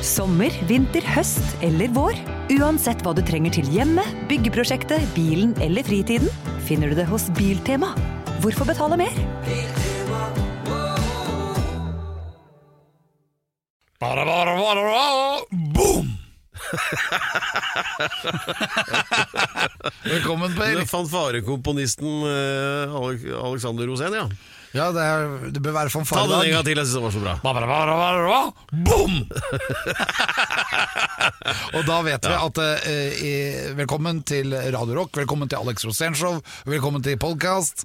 Sommer, vinter, høst eller vår. Uansett hva du trenger til hjemmet, byggeprosjektet, bilen eller fritiden, finner du det hos Biltema. Hvorfor betale mer? Bara, bara, bara, bara. Boom! Velkommen, Per. Fanfarekomponisten eh, Alexander Rosén, ja. Ja, det, er, det bør være Ta fanfare den en gang til, jeg synes det var så bra. Ba, ba, ba, ba, ba, ba, Boom! Og da vet vi at eh, i- Velkommen til Radio Rock, velkommen til Alex Rosén velkommen til podkast.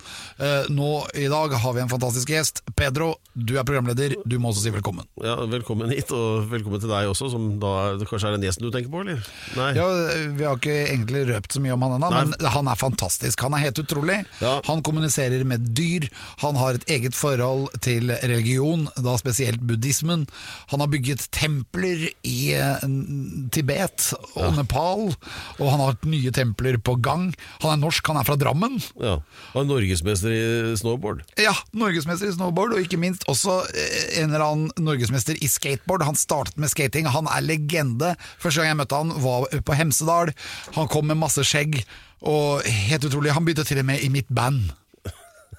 nå i dag har vi en fantastisk gjest. Pedro, du er programleder, du må også si velkommen. Ja, velkommen hit, og velkommen til deg også, som da det kanskje er den gjesten du tenker på, eller? Nei. Ja, Vi har ikke egentlig røpt så mye om han ennå, men han er fantastisk. Han er helt utrolig. Ja. Han kommuniserer med dyr. Han har et eget forhold til religion, da spesielt buddhismen. Han har bygget templer i eh, Tibet og Nepal, og han har hatt nye templer på gang. Han er norsk, han er fra Drammen. Ja. Og norgesmester i snowboard. Ja, norgesmester i snowboard, og ikke minst også eh, en eller annen norgesmester i skateboard. Han startet med skating, han er legende. Første gang jeg møtte han var på Hemsedal. Han kom med masse skjegg, og helt utrolig, han begynte til og med i mitt band.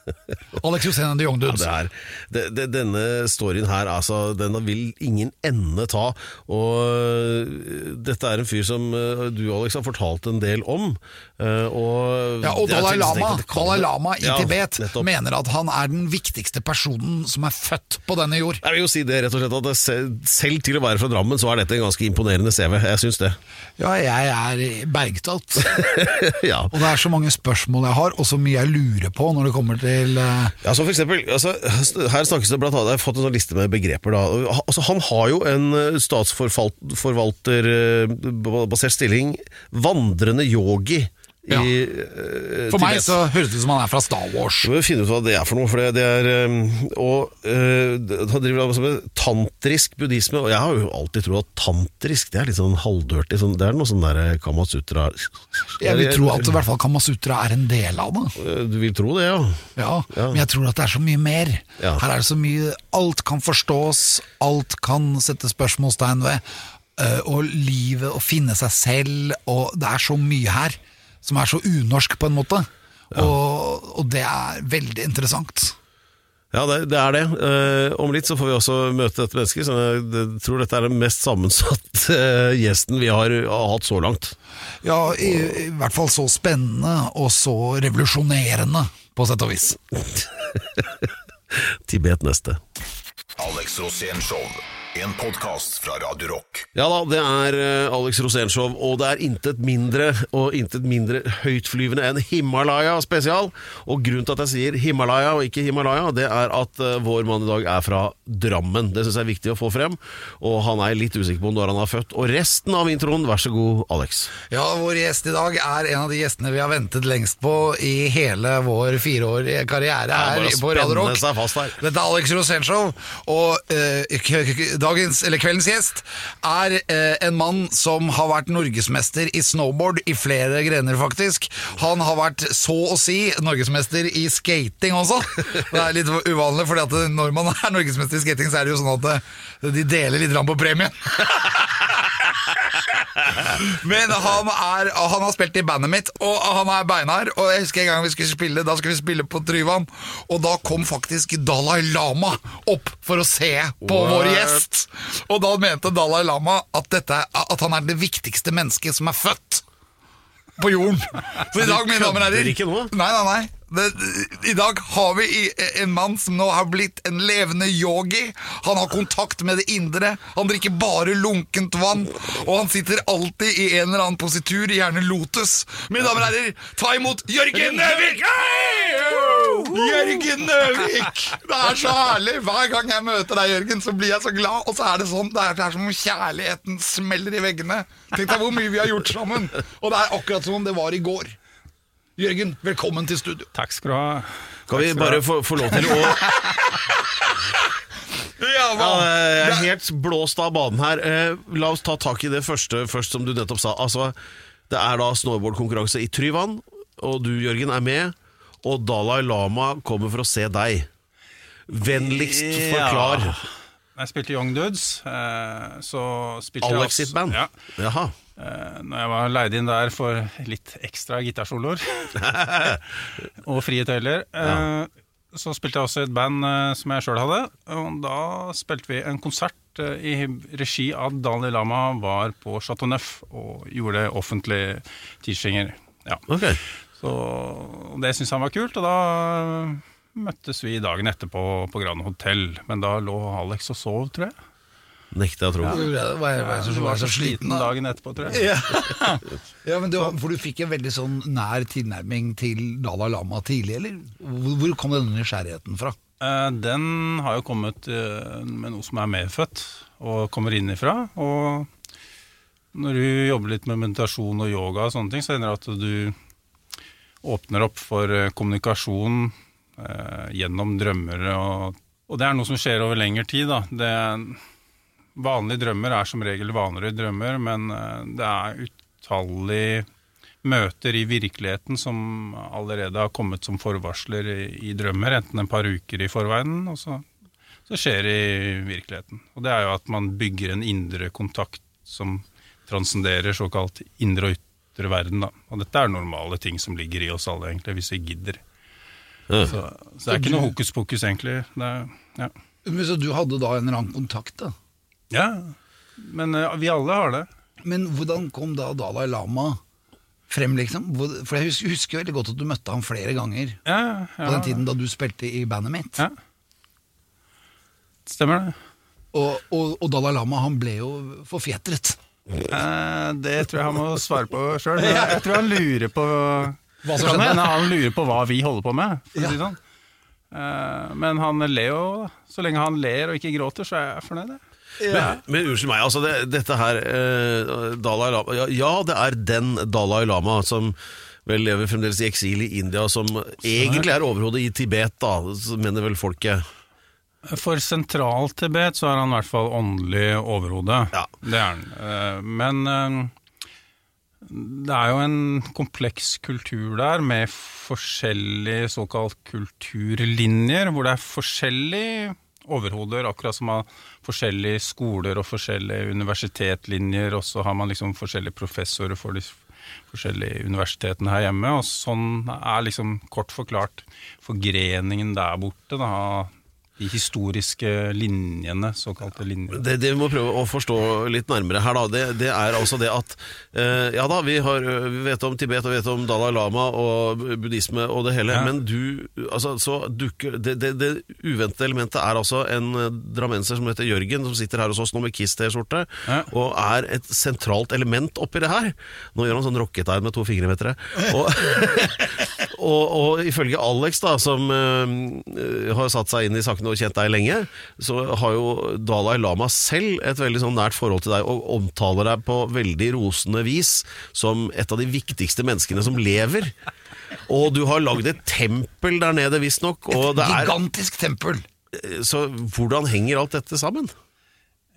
Alex Josén and the Young Ja, det er, det, denne storyen her, altså, den vil ingen ende ta. Og øh, dette er en fyr som øh, du, Alex, har fortalt en del om. øh, Og, Ja, og Dalai Lama, kan- Dalai Lama i Ja, Tibet nettopp. mener at han er den viktigste personen som er født på denne jord. Jeg vil jo si det rett og slett at selv til å være fra Drammen, så er dette en ganske imponerende CV. Jeg syns det. Ja, jeg er bergtatt. ja. Og det er så mange spørsmål jeg har, og så mye jeg lurer på når det kommer til eh, Ja, så for eksempel, altså, Her snakkes det blant annet Jeg har fått en sånn liste med begreper. da altså, Han har jo en eh, statsforvalterbasert stilling. Vandrende yogi. Ja. I, uh, For meg så høres det ut som han er fra Star Wars. Du må finne ut hva det er for noe. For det, det er um, Og uh, Han driver altså med tantrisk buddhisme, og jeg har jo alltid trodd at tantrisk det er litt sånn halvdørt Sånn, det er noe sånn der Kamasutra Jeg vil tro at i hvert fall Kamasutra er en del av det. Du vil tro det, ja. Ja, Ja. Men jeg tror at det er så mye mer. Ja. Her er det så mye Alt kan forstås, alt kan sette spørsmålstegn ved. og livet, å finne seg selv, og det er så mye her som er så unorsk på en måte. Og, og det er veldig interessant. Ja, det, det er det. Eh, om litt så får vi også møte dette mennesket. Så jeg tror dette er den mest sammensatte eh, gjesten vi har, har hatt så langt. Ja, i, i hvert fall så spennende og så revolusjonerende, på sett og vis. Tibet neste. Alex Rosén Show. En podkast fra Radio Rock. Ja da, det er eh, Alex Rosénshow, og det er intet mindre og intet mindre høytflyvende enn Himalaya spesial. Og grunnen til at jeg sier Himalaya og ikke Himalaya, det er at eh, vår mann i dag er fra Drammen. Det syns jeg er viktig å få frem, og han er litt usikker på når han er født. Og resten av introen, vær så god, Alex. Ja, vår gjest i dag er en av de gjestene vi har ventet lengst på i hele vår fireårige karriere her på Radio Rock. Dette er Alex Rosénshow, og eh, k- dagens, eller kveldens gjest er eh, en mann som har vært norgesmester i snowboard i flere grener, faktisk. Han har vært så å si norgesmester i skating også. Det er litt uvanlig, for når man er norgesmester i skating, så er det jo sånn at eh, de deler litt på premien. Men han, er, han har spilt i bandet mitt, og han er beinhard. Og jeg husker en gang vi skulle spille Da skulle vi spille på Tryvann, og da kom faktisk Dalai Lama opp for å se på What? vår gjest. Og da mente Dalai Lama at, dette, at han er det viktigste mennesket som er født på jorden. Så i dag, mine damer og herrer? Nei, nei, nei. I dag har vi en mann som nå har blitt en levende yogi. Han har kontakt med det indre. Han drikker bare lunkent vann. Og han sitter alltid i en eller annen positur, gjerne lotus. Mine damer og herrer, ta imot Jørgen Nøvik! Jørgen Nøvik! Det er så herlig! Hver gang jeg møter deg, Jørgen, så blir jeg så glad. Og så er det sånn, det er som om kjærligheten smeller i veggene. Tenk deg hvor mye vi har gjort sammen. Og det er akkurat som om det var i går. Jørgen, velkommen til studio. Takk skal du ha. Kan vi bare få, få lov til å Ja, ja, Jeg er helt blåst av banen her. Eh, La oss ta tak i det første først, som du nettopp sa. Altså, det er da snowboardkonkurranse i Tryvann, og du, Jørgen, er med. Og Dalai Lama kommer for å se deg. Vennligst forklar. jeg spilte Young Dudes. Eh, så spilte jeg Alex også- sitt band? Ja. Jaha. Eh, når jeg var leid inn der for litt ekstra gitarsoloer og frie tøyler, ja. så spilte jeg også i et band eh, som jeg sjøl hadde. Og da spilte vi en konsert eh, i regi av Dalai Lama, var på Chateau Neuf og gjorde offentlige teachinger. Ja. Okay. Så det syntes han var kult, og da møttes vi dagen etterpå på Grand Hotell. Men da lå Alex og sov, tror jeg. Nekter jeg å tro. Var jeg, var jeg, så, var jeg så sliten dagen etterpå, tror jeg. Ja, ja men du, For du fikk en veldig sånn nær tilnærming til Dalai Lama tidlig, eller? Hvor, kom denne nysgjerrigheten fra? Eh, Den har jo kommet eh, med noe som er medfødt og kommer innifra. Og når du jobber litt med meditasjon og yoga og sånne ting, så hender det at du åpner opp for eh, kommunikasjon gjennom drømmer. Og, og det er noe som skjer over lengre tid. Da. Det, vanlige drømmer er som regel vanlige drømmer, men eh, det er utallige møter i virkeligheten som allerede har kommet som forvarsler i, i drømmer, enten en par uker i forveien, og så, så skjer det i virkeligheten. Og det er jo at man bygger en indre kontakt som transcenderer såkalt indre og ytre verden. Da. Og dette er normale ting som ligger i oss alle, egentlig, hvis vi gidder. Så, så det er ikke noe hokus pokus, egentlig. Det er, ja. Men Så du hadde da en eller annen kontakt, da? Ja, men uh, vi alle har det. Men hvordan kom da Dalai Lama frem, liksom? For jeg husker, husker veldig godt at du møtte ham flere ganger Ja, på den tiden da du spilte i bandet mitt. Ja. Stemmer det. Og, og, og Dalai Lama han ble jo forfjetret. Eh, det tror jeg han må svare på sjøl. Jeg tror han lurer på Hva som skjedde? han lurer på hva vi holder på med. For å si sånn. Eh, Men han ler jo. Så lenge han ler og ikke gråter, så er jeg fornøyd. jeg. Men, men unnskyld meg, altså det, dette her eh, Dalai Lama ja, ja, det er den Dalai Lama som vel lever fremdeles i eksil i India, som egentlig er overhodet i Tibet, da, mener vel folket. For sentral-Tibet så er han i hvert fall åndelig overhode. Ja. Det er han. Eh, Men eh, det er jo en kompleks kultur der med forskjellige såkalt kulturlinjer, hvor det er forskjellige overhoder, akkurat som man har forskjellige skoler og forskjellige universitetlinjer, og så har man liksom forskjellige professorer for de forskjellige universitetene her hjemme, og sånn er liksom kort forklart forgreningen der borte, da, de historiske linjene, såkalte linjer. Det, det vi må prøve å forstå litt nærmere her, da, det, det er altså det at eh, Ja da, vi, har, vi vet om Tibet og vi vet om Dalai Lama og buddhisme og det hele, Ja. men du altså, så dukker det, det, uventede elementet er altså en drammenser som heter Jørgen, som sitter her hos oss nå med Kiss-T-skjorte, Ja. og er et sentralt element oppi det her. Nå gjør han sånn rocketegn med to fingre, vet dere. Og, og, og ifølge Alex, da, som uh, har satt seg inn i sakene og kjent deg lenge, så har jo Dalai Lama selv et veldig sånn nært forhold til deg, og omtaler deg på veldig rosende vis som et av de viktigste menneskene som lever. Og du har lagd et tempel der nede, visstnok. Et gigantisk er Gigantisk tempel! Så hvordan henger alt dette sammen?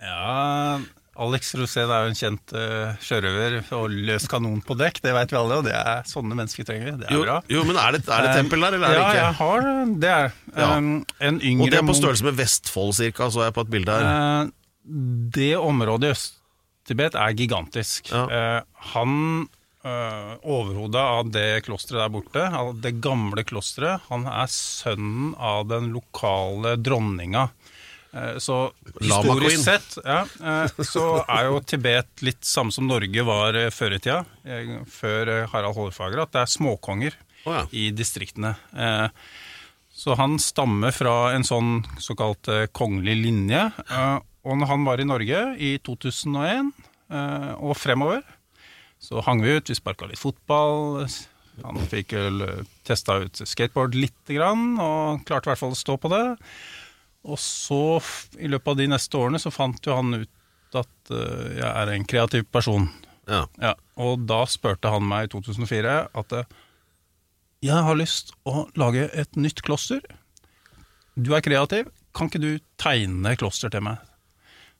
Ja, Alex Rosén er jo en kjent uh, sjørøver og løs kanon på dekk, det vet vi alle, og det er sånne mennesker trenger vi. Det er Jo, bra. jo men er det, er det Um, tempel der, eller er det ikke? ja, jeg har det. Det er Ja. um, en yngre Og det er på størrelse med Vestfold, cirka, så jeg på et bilde her. Uh, det området i Øst-Tibet er gigantisk. Ja. Uh, han uh, overhodet av det klosteret der borte, av det gamle klosteret, han er sønnen av den lokale dronninga. Eh, Så historisk sett ja, eh, så er jo Tibet litt samme som Norge var eh, før i tida, før Harald Hårfagre, at det er småkonger oh, ja. i distriktene. Så han stammer fra en sånn såkalt kongelig linje. Og når han var i Norge i 2001 eh, og fremover, så hang vi ut, vi sparka litt fotball. Han fikk testa ut skateboard lite grann, og klarte i hvert fall å stå på det. Og så, i løpet av de neste årene, så fant jo han ut at uh, jeg er en kreativ person. Ja. Ja, og da spurte han meg i 2004 at eh, jeg har lyst å lage et nytt kloster. Du er kreativ, kan ikke du tegne kloster til meg?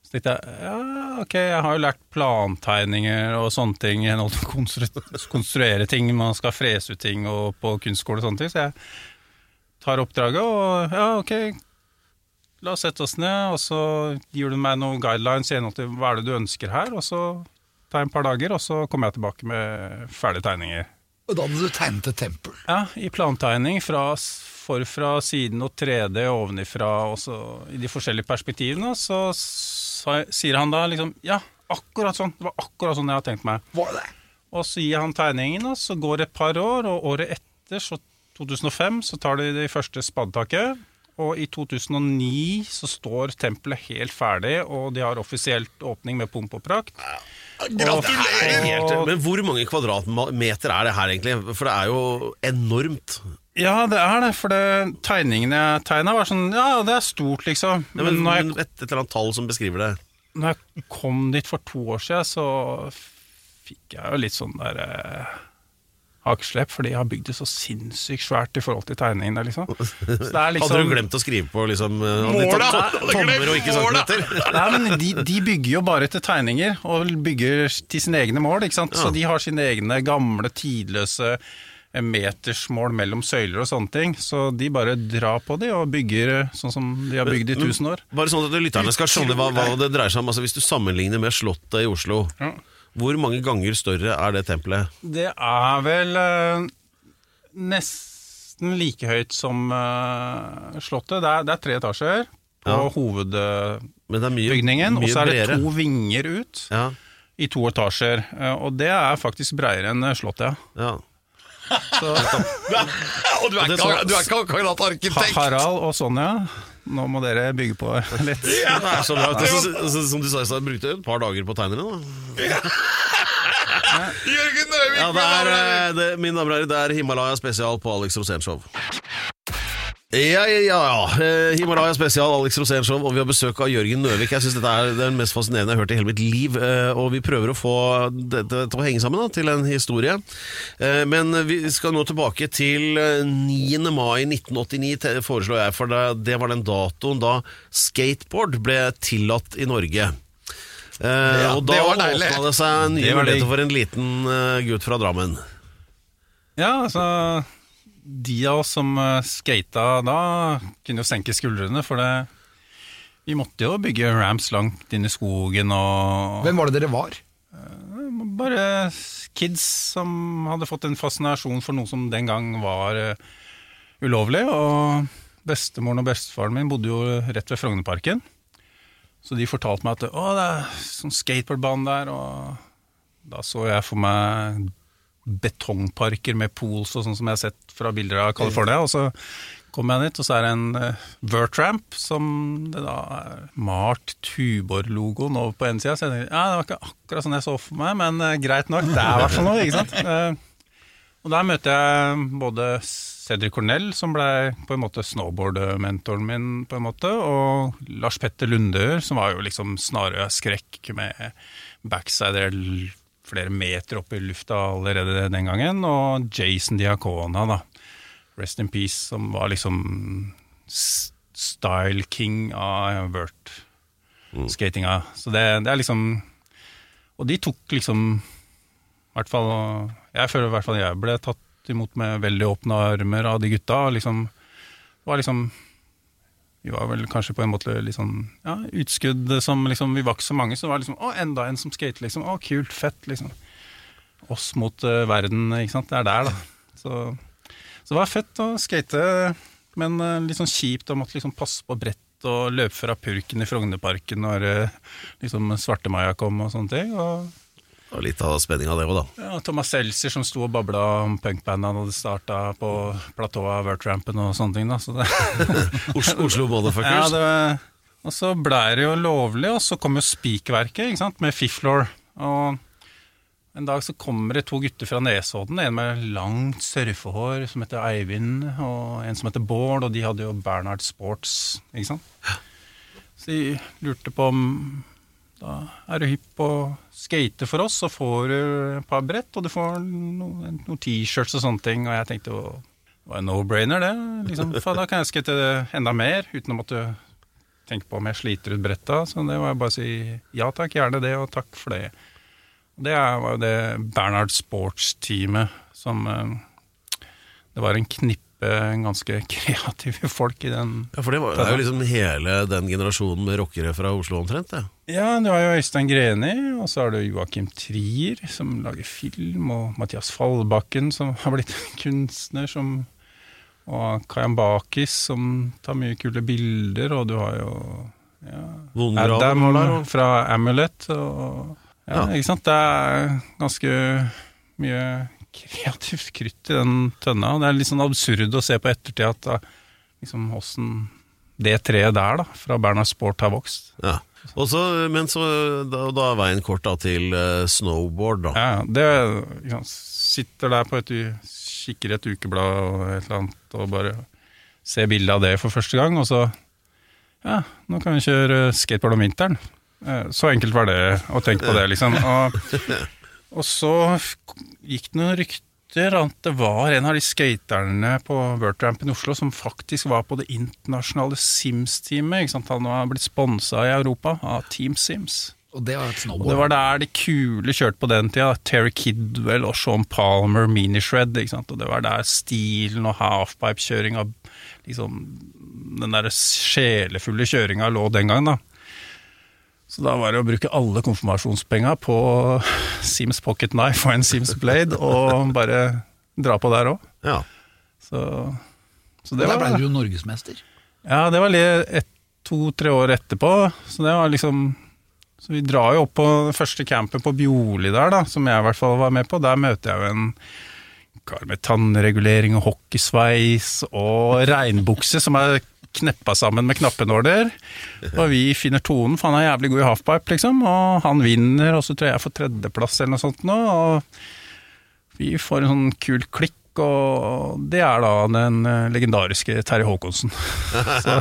Så tenkte jeg, ja, ok, jeg har jo lært plantegninger og sånne ting, konstru konstruere ting, man skal frese ut ting og på kunstskole og sånne ting, så jeg tar oppdraget og ja, ok, la oss sette oss ned, og så gir du meg noen guidelines i henhold til hva er det du ønsker her, og så tar jeg et par dager, og så kommer jeg tilbake med ferdige tegninger. Og da hadde du tegnet et tempel. Ja, i plantegning fra forfra, siden og 3D ovenifra, og så i de forskjellige perspektivene, så sa, sier han da liksom Ja, akkurat sånn. Det var akkurat sånn jeg hadde tenkt meg. Var det? Og så gir han tegningen, og så går det et par år, og året etter, så 2005, så tar de det første spadetaket. Og i 2009 så står tempelet helt ferdig, og de har offisielt åpning med pomp og prakt. Gratulerer! Og... men hvor mange kvadratmeter er det her egentlig? For det er jo enormt. Ja, det er det, for det, tegningen jeg tegna var sånn Ja, det er stort, liksom. Ja, men, Men jeg, et, et eller annet tall som beskriver det. når jeg kom dit for to år siden, så fikk jeg jo litt sånn der eh, hakeslepp, for de har bygd det så sinnssykt svært i forhold til tegningene, liksom. Liksom Hadde du glemt å skrive på liksom, eh, Målet! tommer og ikke centimeter? Nei, men de, de bygger jo bare etter tegninger, og bygger til sine egne mål. ikke sant? Ja. Så de har sine egne gamle, tidløse eh, metersmål mellom søyler og sånne ting. Så de bare drar på de og bygger eh, sånn som de har bygd i tusen år. Bare sånn at lytterne skal skjønne hva, hva det dreier seg om. Altså, hvis du sammenligner med Slottet i Oslo, Ja. Hvor mange ganger større er det tempelet? Det er vel eh, nesten like høyt som eh, Slottet. Det er, det er tre etasjer på Ja. hovedbygningen, og så er det bredere. to vinger ut Ja, i to etasjer. eh, Og det er faktisk bredere enn eh, Slottet, ja. ja. Så Og du er, ikke, du er ikke akkurat arkitekt! Harald og Sonja, nå må dere bygge på litt. Det er så bra. Det, er så, så, som du sa, i jeg brukte et par dager på å tegne det. Jørgen Nøvik! Ja, det er, eh, det, mine damer og herrer, det er Himalaya spesial på Alex Rosén Show. Ja, ja, ja. Eh, Himalaya spesial, Alex Rosén Show, og vi har besøk av Jørgen Nøvik. Jeg synes dette er den mest fascinerende jeg har hørt i hele mitt liv, eh, og vi prøver å få dette til å henge sammen da, til en historie. Eh, Men vi skal nå tilbake til eh, 9. mai 1989, foreslår jeg, for det, det var den datoen da skateboard ble tillatt i Norge. Eh, Ja, og da det var deilig. åpna det seg nye muligheter for en liten gutt fra Drammen. Ja, altså De av oss som uh, skata da, kunne jo senke skuldrene, for det Vi måtte jo bygge ramps langt inn i skogen og Hvem var det dere var? Bare kids som hadde fått en fascinasjon for noe som den gang var eh, ulovlig. Og bestemoren og bestefaren min bodde jo rett ved Frognerparken. Så de fortalte meg at å, det er sånn skateboardbane der. Og da så jeg for meg betongparker med pools og sånn som jeg har sett fra bilder av California. Og så kom jeg dit, og så er det en uh, Vertramp som det da er malt Tuborg-logoen over på ene sida. Så jeg tenkte ja, det var ikke akkurat sånn jeg så for meg, men uh, greit nok. Det er i hvert fall noe, ikke sant. Uh, og der møter jeg både Cedric Cornell, som ble på en måte snowboard-mentoren min, på en måte, og Lars Petter Lundør, som var jo liksom snarere skrekk med backside flere meter opp i lufta allerede den gangen, og Jason Diacona, da. Rest in peace, som var liksom style king av vert-skatinga. Så det, det er liksom Og de tok liksom i hvert fall, Jeg føler i hvert fall jeg ble tatt imot med veldig åpne armer av de gutta. Liksom, det var liksom Vi var vel kanskje på en måte litt sånn ja, utskudd som liksom Vi var ikke så mange, så det var liksom Å, enda en som skater, liksom. Å, kult, fett, liksom. Oss mot uh, verden, ikke sant. Det er der, da. Så, så det var fett å skate, men uh, litt sånn kjipt å måtte liksom passe på brett og løpe fra purken i Frognerparken når uh, liksom Svartemaja kom og sånne ting. Og Var litt av spenninga, det òg, da. ja, Thomas Seltzer som sto og babla om punkbandet han hadde starta på platået av Vertrampen og sånne ting. da, så. Oslo, Oslo Ja, Motherfuckers. det, og så blei det jo lovlig, og så kom jo Spikverket ikke sant, med Fiflor. Og en dag så kommer det to gutter fra Nesodden, en med langt surfehår som heter Eivind, og en som heter Bård, og de hadde jo Bernhard Sports, ikke sant. Så de lurte på om da er du hypp på å skate for oss, så får du et par brett, og du får noen, no T-shirts og sånne ting. Og jeg tenkte jo, det var en no-brainer, det. Liksom, for da kan jeg skate enda mer, uten å måtte tenke på om jeg sliter ut bretta. Så det var bare å si ja takk, gjerne det, og takk for det. Det var jo det Bernhard Sports-teamet som eh, Det var en knippe ganske kreative folk i den Ja, For det var, det er jo liksom hele den generasjonen med rockere fra Oslo omtrent, det. Ja, du har jo Øystein Greni, og så har du Joakim Trier, som lager film, og Mathias Fallbakken, som har blitt kunstner, som, og Kayan Bakis, som tar mye kule bilder, og du har jo ja, Adam fra Amulet, og ja, Ja. ikke sant? Det er ganske mye kreativt krytt i den tønna, og det er litt sånn absurd å se på ettertid at da, liksom åssen det treet der, da, fra Bernhard Sport har vokst. Ja. Og så, men så, da, da er veien kort da, til eh, snowboard, da. Ja, det ja, Sitter der på et kikker et ukeblad og et eller annet og bare ser bilde av det for første gang, og så Ja, nå kan vi kjøre skateboard om vinteren. Eh, Så enkelt var det å tenke på det, liksom. Og, og så gikk det noen rykter at det var en av de skaterne på Worldrampen i Oslo som faktisk var på det internasjonale Sims-teamet. Han har blitt sponsa i Europa av Team Sims. Og det var et Og det var der de kule kjørte på den tida. Terry Kidwell og Sean Palmer, Minishred. ikke sant? Og det var der stilen og halfpipe-kjøringa liksom, Den der sjelefulle kjøringa lå den gangen, da. Så da var det å bruke alle konfirmasjonspenga på Sims Pocket Knife og en Sims Blade, og bare dra på der òg. Ja. Så, så det var Da ble du jo norgesmester. ja, det var litt to-tre år etterpå, så det var liksom Så vi drar jo opp på den første campen på Bjorli der, da, som jeg i hvert fall var med på. Der møter jeg jo en kar med tannregulering og hockeysveis og regnbukse som er kneppa sammen med knappenåler. Og vi finner tonen, for han er jævlig god i halfpipe, liksom. Og han vinner, og så tror jeg jeg får tredjeplass eller noe sånt nå. Og vi får en sånn kul klikk, og det er da den eh, legendariske Terje Håkonsen. så,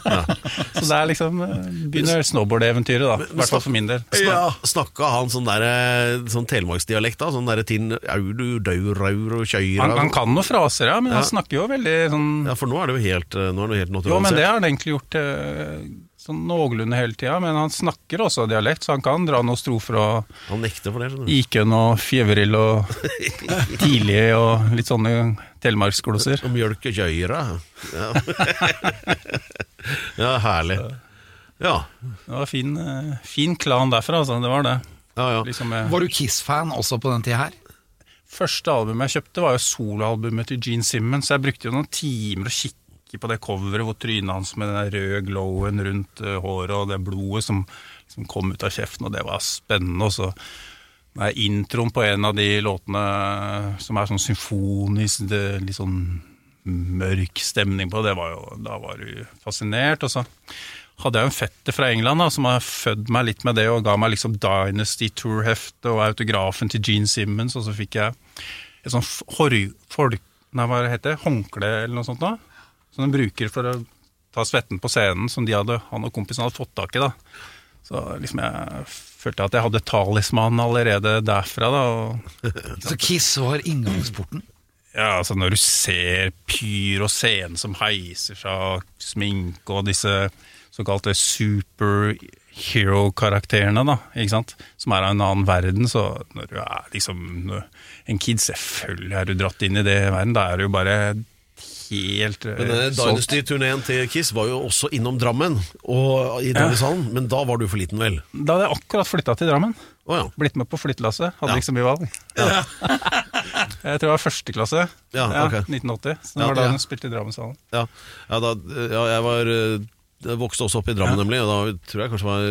så det er liksom eh, Begynner snowboard-eventyret, da. I hvert fall for min del. Ja. Snakka han sånn der, eh, sånn telemarksdialekt da? Sånn derre tinn Audu, dau, raur og kjøyra? Han, han kan noen fraser, ja, men Ja. han snakker jo veldig sånn Ja, for nå er det jo helt, nå er det jo helt Jo, men det har han egentlig gjort eh, sånn noenlunde hele tida. Men han snakker også dialekt, så han kan dra noen strofer og Han nekter for det, skjønner du. Ikøn og Fjevrill og Tidlig og litt sånne telemarksgloser. Og mjølkekjøyra. Ja. ja, herlig. Ja. Det var fin, eh, fin klan derfra, altså. Det var det. Ja, ja. Liksom, eh, Var du Kiss-fan også på den tida her? Første albumet jeg kjøpte var jo soloalbumet til Gene Simmons, så jeg brukte jo noen timer å kikke på det coveret hvor trynet hans med den røde glowen rundt eh, håret og det blodet som, som kom ut av kjeften, og det var spennende. Og så det er introen på en av de låtene som er sånn symfonisk, det, litt sånn mørk stemning på, det var jo, da var du fascinert. Og så hadde jeg en fetter fra England da, som har født meg litt med det, og ga meg liksom Dynasty Tour-hefte og autografen til Gene Simmons, og så fikk jeg et sånt for, folk, nei, hva heter det, håndkle eller noe sånt da, som de bruker for å ta svetten på scenen, som de hadde, han og kompisen hadde fått tak i da. Så liksom jeg følte at jeg hadde talismanen allerede derfra da, og Så Kiss var inngangsporten? ja, altså når du ser pyr og scene som heiser seg, og sminke og disse såkalte superhero-karakterene, da, ikke sant, som er av en annen verden, så når du er liksom en kid, selvfølgelig er du dratt inn i det verden, da er du jo bare helt eh, Men uh. Dynasty-turneen til Kiss var jo også innom Drammen, og i Drammenshallen, men da var du for liten, vel? Da hadde jeg akkurat flytta til Drammen. Oh, ja. Blitt med på flyttelasset. Hadde Ja. ikke så mye valg. jeg tror det var første klasse. Ja, ok. 1980. Så det Ja, var da ja. hun spilte i Drammenshallen. Ja, ja, da, ja jeg var eh, jeg vokste også opp i Drammen, nemlig. Og da tror jeg kanskje var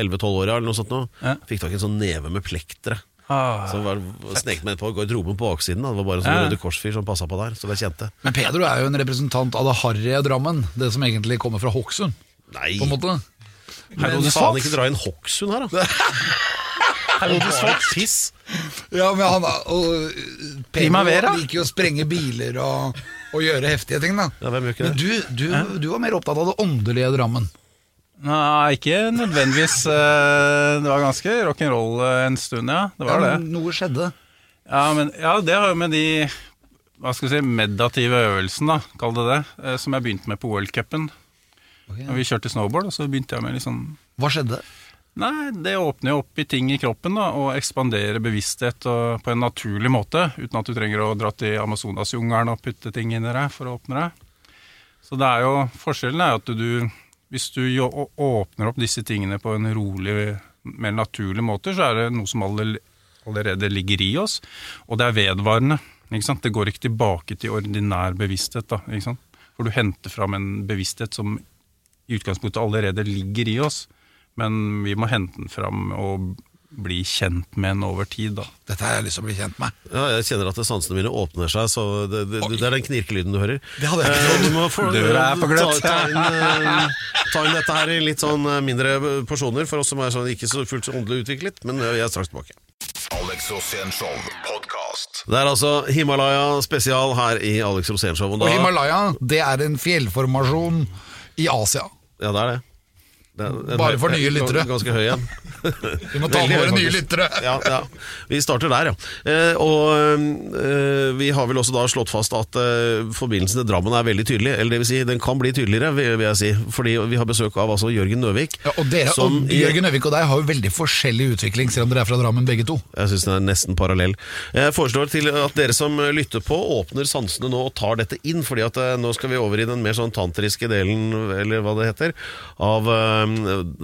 11-12 år, eller noe sånt. Nå. Ja. Fikk tak i en sånn neve med plektere. Ah, Så var, snek meg på garderoben på baksiden. Det var bare en sånn Ja. Røde Kors-fyr som passa på der. Så det kjente. Men Pedro er jo en representant av det harry Drammen, det som egentlig kommer fra Hokksund, Nei, på en måte. men faen ikke dra inn Hokksund her, da! Bare Piss! Ja, men han og Pedro liker jo å sprenge biler og, og gjøre heftige ting, da. Ja, hvem gjør ikke Men du, du, du var mer opptatt av det åndelige Drammen. Nei, ikke nødvendigvis. eh, Det var ganske rock'n'roll eh, en stund, ja. Det var Ja, det. Noe skjedde. Ja, men, ja, det har jo med de hva skal vi si, meditative øvelsene, da, kall det det, eh, som jeg begynte med på World Cupen. Okay. vi kjørte snowboard, og så begynte jeg med litt sånn Hva skjedde? Nei, det åpner jo opp i ting i kroppen da, og ekspanderer bevissthet og, på en naturlig måte, uten at du trenger å dra til Amazonasjungelen og putte ting inn i deg for å åpne deg. Så det er jo, forskjellen er jo at du, hvis du åpner opp disse tingene på en rolig, mer naturlig måte, så er det noe som allerede ligger i oss, og det er vedvarende. Det går ikke tilbake til ordinær bevissthet. Da? For du henter fram en bevissthet som i utgangspunktet allerede ligger i oss, men vi må hente den fram og bli kjent med en over tid. Da. Dette har jeg lyst til å bli kjent med. Ja, jeg kjenner at sansene mine åpner seg, så det, det, det er den knirkelyden du hører. Det hadde jeg ikke Eh, du må få, Døra er på gløtt. Ta, ta, inn, eh, ta inn dette her i litt sånn eh, mindre porsjoner for oss som er sånn ikke så fullt så åndelig utviklet, men eh, jeg er straks tilbake. Alex Rosén podkast. Det er altså Himalaya spesial her i Alex Rosén Og, Og Himalaya, det er en fjellformasjon i Asia. Ja, det er det. Er, Bare for nye lyttere. Ganske høy en. Vi må ta med våre nye lyttere. Ja, ja. Vi starter der, ja. Eh, og eh, vi har vel også da slått fast at eh, forbindelsen til Drammen er veldig tydelig. Eller det vil si, den kan bli tydeligere, vil, jeg si. Fordi vi har besøk av altså Jørgen Nøvik. Ja, og dere, som og Jørgen Nøvik og deg har jo veldig forskjellig utvikling, selv om dere er fra Drammen begge to. Jeg syns den er nesten parallell. Jeg foreslår til at dere som lytter på, åpner sansene nå og tar dette inn. fordi at nå skal vi over i den mer sånn tantriske delen, eller hva det heter. Av,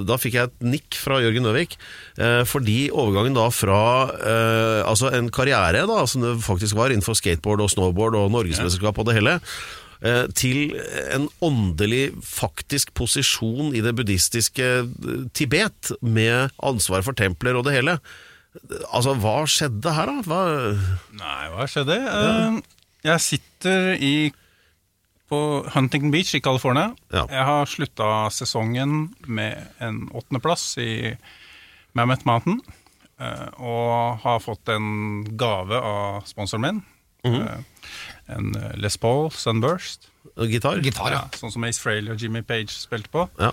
da fikk jeg et nikk fra Jørgen Nøvik. eh, Fordi overgangen da fra eh, altså en karriere da, som det faktisk var innenfor skateboard og snowboard og norgesmesterskap og det hele, eh, til en åndelig faktisk posisjon i det buddhistiske eh, Tibet, med ansvar for templer og det hele. Altså, hva skjedde her, da? Hva... Nei, hva skjedde? Ja. Jeg sitter i, på Huntington Beach i California. Ja. Jeg har slutta sesongen med en åttendeplass i Mammoth Mountain. eh, Og har fått en gave av sponsoren min. Eh, En Les Paul Sunburst. Gitar? Gitar, ja. Sånn som Ace Frehley og Jimmy Page spilte på. Ja.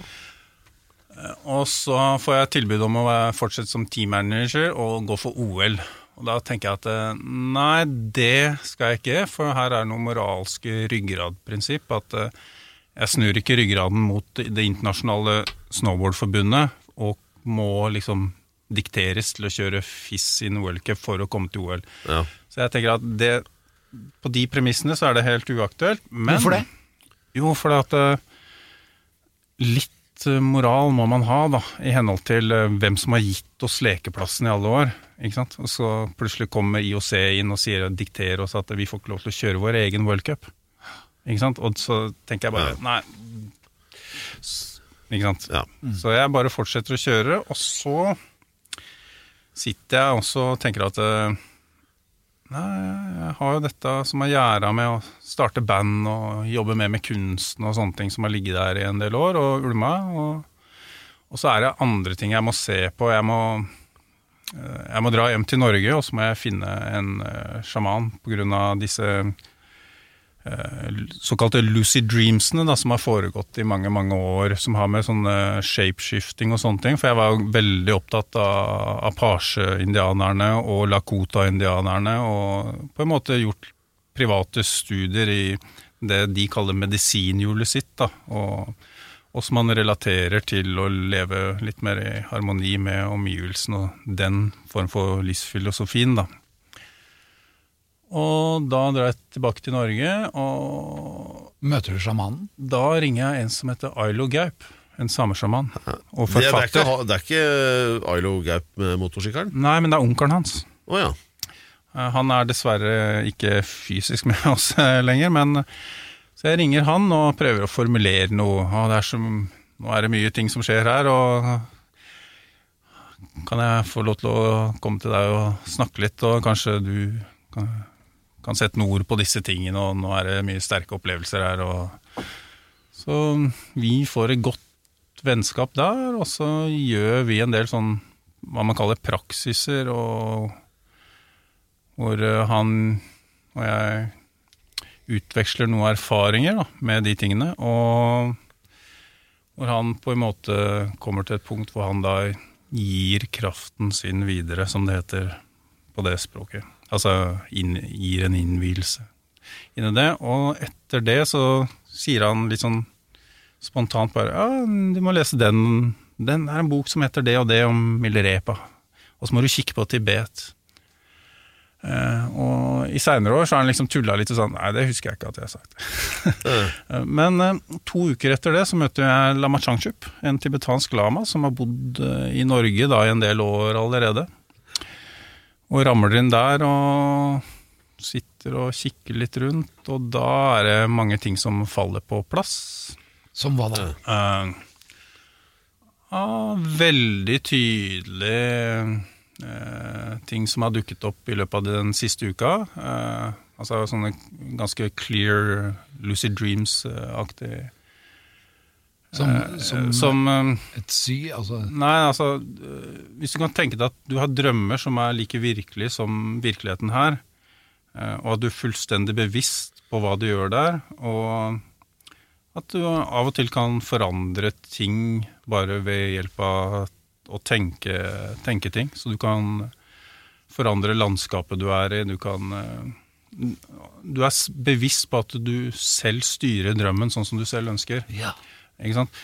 Og så får jeg tilbud om å fortsette som teammanager og gå for OL. Og da tenker jeg at eh, nei, det skal jeg ikke, for her er noe moralske ryggradprinsipp. At eh, jeg snur ikke ryggraden mot det internasjonale snowboardforbundet og må liksom dikteres til å kjøre FIS in World Cup for å komme til OL. Ja. Så jeg tenker at det, på de premissene så er det helt uaktuelt. Men, Hvorfor det? Jo, fordi at eh, litt moral må man ha, da, i henhold til hvem som har gitt oss lekeplassen i alle år. Ikke sant? Og så plutselig kommer IOC inn og sier, dikterer oss at vi får ikke lov til å kjøre vår egen World Cup. Ikke sant? Og så tenker jeg bare Nei. Ikke sant? Ja. Så jeg bare fortsetter å kjøre, og så sitter jeg også og tenker at eh, Nei, jeg har jo dette som er gjerda med å starte band og jobbe mer med kunsten og sånne ting som har ligget der i en del år og ulma. Og, og så er det andre ting jeg må se på. Jeg må, jeg må dra hjem til Norge, og så må jeg finne en uh, sjaman av disse uh, såkalte lucid dreamsene da, som har foregått i mange mange år, som har med sånne shapeshifting og sånne ting. For jeg var veldig opptatt av Apache-indianerne og Lakota-indianerne, og på en måte gjort private studier i det de kaller medisinhjulet sitt. da, og og som man relaterer til å leve litt mer i harmoni med omgivelsene og den form for livsfilosofien, da. Og da drar jeg tilbake til Norge, og Møter du sjamanen? da ringer jeg en som heter Ailo Gaup, en samesjaman og Det, det, er forfatter. ikke, det er ikke Ailo Gaup med motorsykkelen? Nei, men det er onkelen hans. Oh, ja. Eh, Han er dessverre ikke fysisk med oss eh, lenger, men så jeg ringer han og prøver å formulere noe. Og det er som, nå er det mye ting som skjer her, og kan jeg få lov til å komme til deg og snakke litt, og kanskje du kan, kan sette noen ord på disse tingene, og nå er det mye sterke opplevelser her. Og, så vi får et godt vennskap der, og så gjør vi en del sånn hva man kaller praksiser, og hvor eh, han og jeg utveksler noen erfaringer da, med de tingene, og hvor han på en måte kommer til et punkt hvor han da gir kraften sin videre, som det heter på det språket. Altså inn, gir en innvielse inn i det, og etter det så sier han litt sånn spontant bare ja, du må lese den Den er en bok som heter det og det om Milarepa. Og så må du kikke på Tibet. Eh, og i seinere år så har han liksom tulla litt og sånn Nei, det husker jeg ikke at jeg har sagt. Eh, Men to uker etter det så møter jeg Lama Changchup, en tibetansk lama som har bodd i Norge da i en del år allerede. Og ramler inn der og sitter og kikker litt rundt, og da er det mange ting som faller på plass. Som hva da? Uh, ja, veldig tydelig ting som har dukket opp i løpet av den siste uka. Eh, altså sånne ganske clear lucid dreams-aktig Som, eh, som, som eh, et sy? Altså Nei, altså Hvis du kan tenke deg at du har drømmer som er like virkelige som virkeligheten her, og at du er fullstendig bevisst på hva du gjør der, og at du av og til kan forandre ting bare ved hjelp av å tenke, tenke ting. Så du kan forandre landskapet du er i, du kan øh, Du er bevisst på at du selv styrer drømmen sånn som du selv ønsker. Ja. Ikke sant?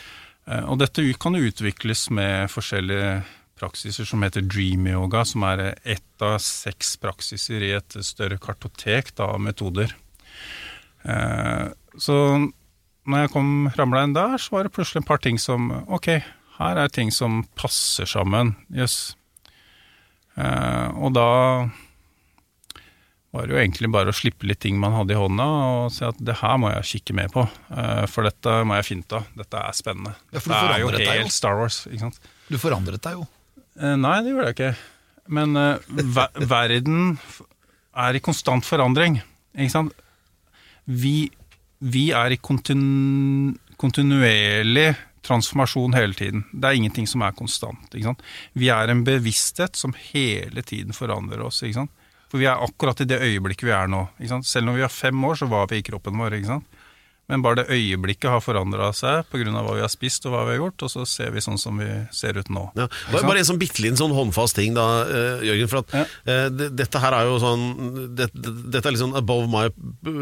Eh, Og dette kan utvikles med forskjellige praksiser som heter dream yoga, som er ett av seks praksiser i et større kartotek av metoder. Eh, Så når jeg kom ramla inn der, så var det plutselig et par ting som Ok, her er ting som passer sammen. Jøss. Eh, Og da var det jo egentlig bare å slippe litt ting man hadde i hånda, og si at det her må jeg kikke mer på. eh, For dette må jeg finne av. Dette er spennende. Ja, det er jo. helt Star Wars, ikke sant. Du forandret deg jo. Eh, Nei, det gjorde jeg ikke. Men eh, ver verden er i konstant forandring, ikke sant. Vi, vi er i kontinu kontinuerlig transformasjon hele tiden. Det er ingenting som er konstant. Ikke sant? Vi er en bevissthet som hele tiden forandrer oss. Ikke sant? For vi er akkurat i det øyeblikket vi er nå. Ikke sant? Selv når vi er fem år, så var vi i kroppen vår. Ikke sant? Men bare det øyeblikket har forandra seg pga. hva vi har spist og hva vi har gjort, og så ser vi sånn som vi ser ut nå. Ja. Ikke Bare, bare en sånn bitte liten sånn håndfast ting, da, eh, Jørgen. For at Ja. uh, dette her er jo sånn det, det, Dette er litt sånn above my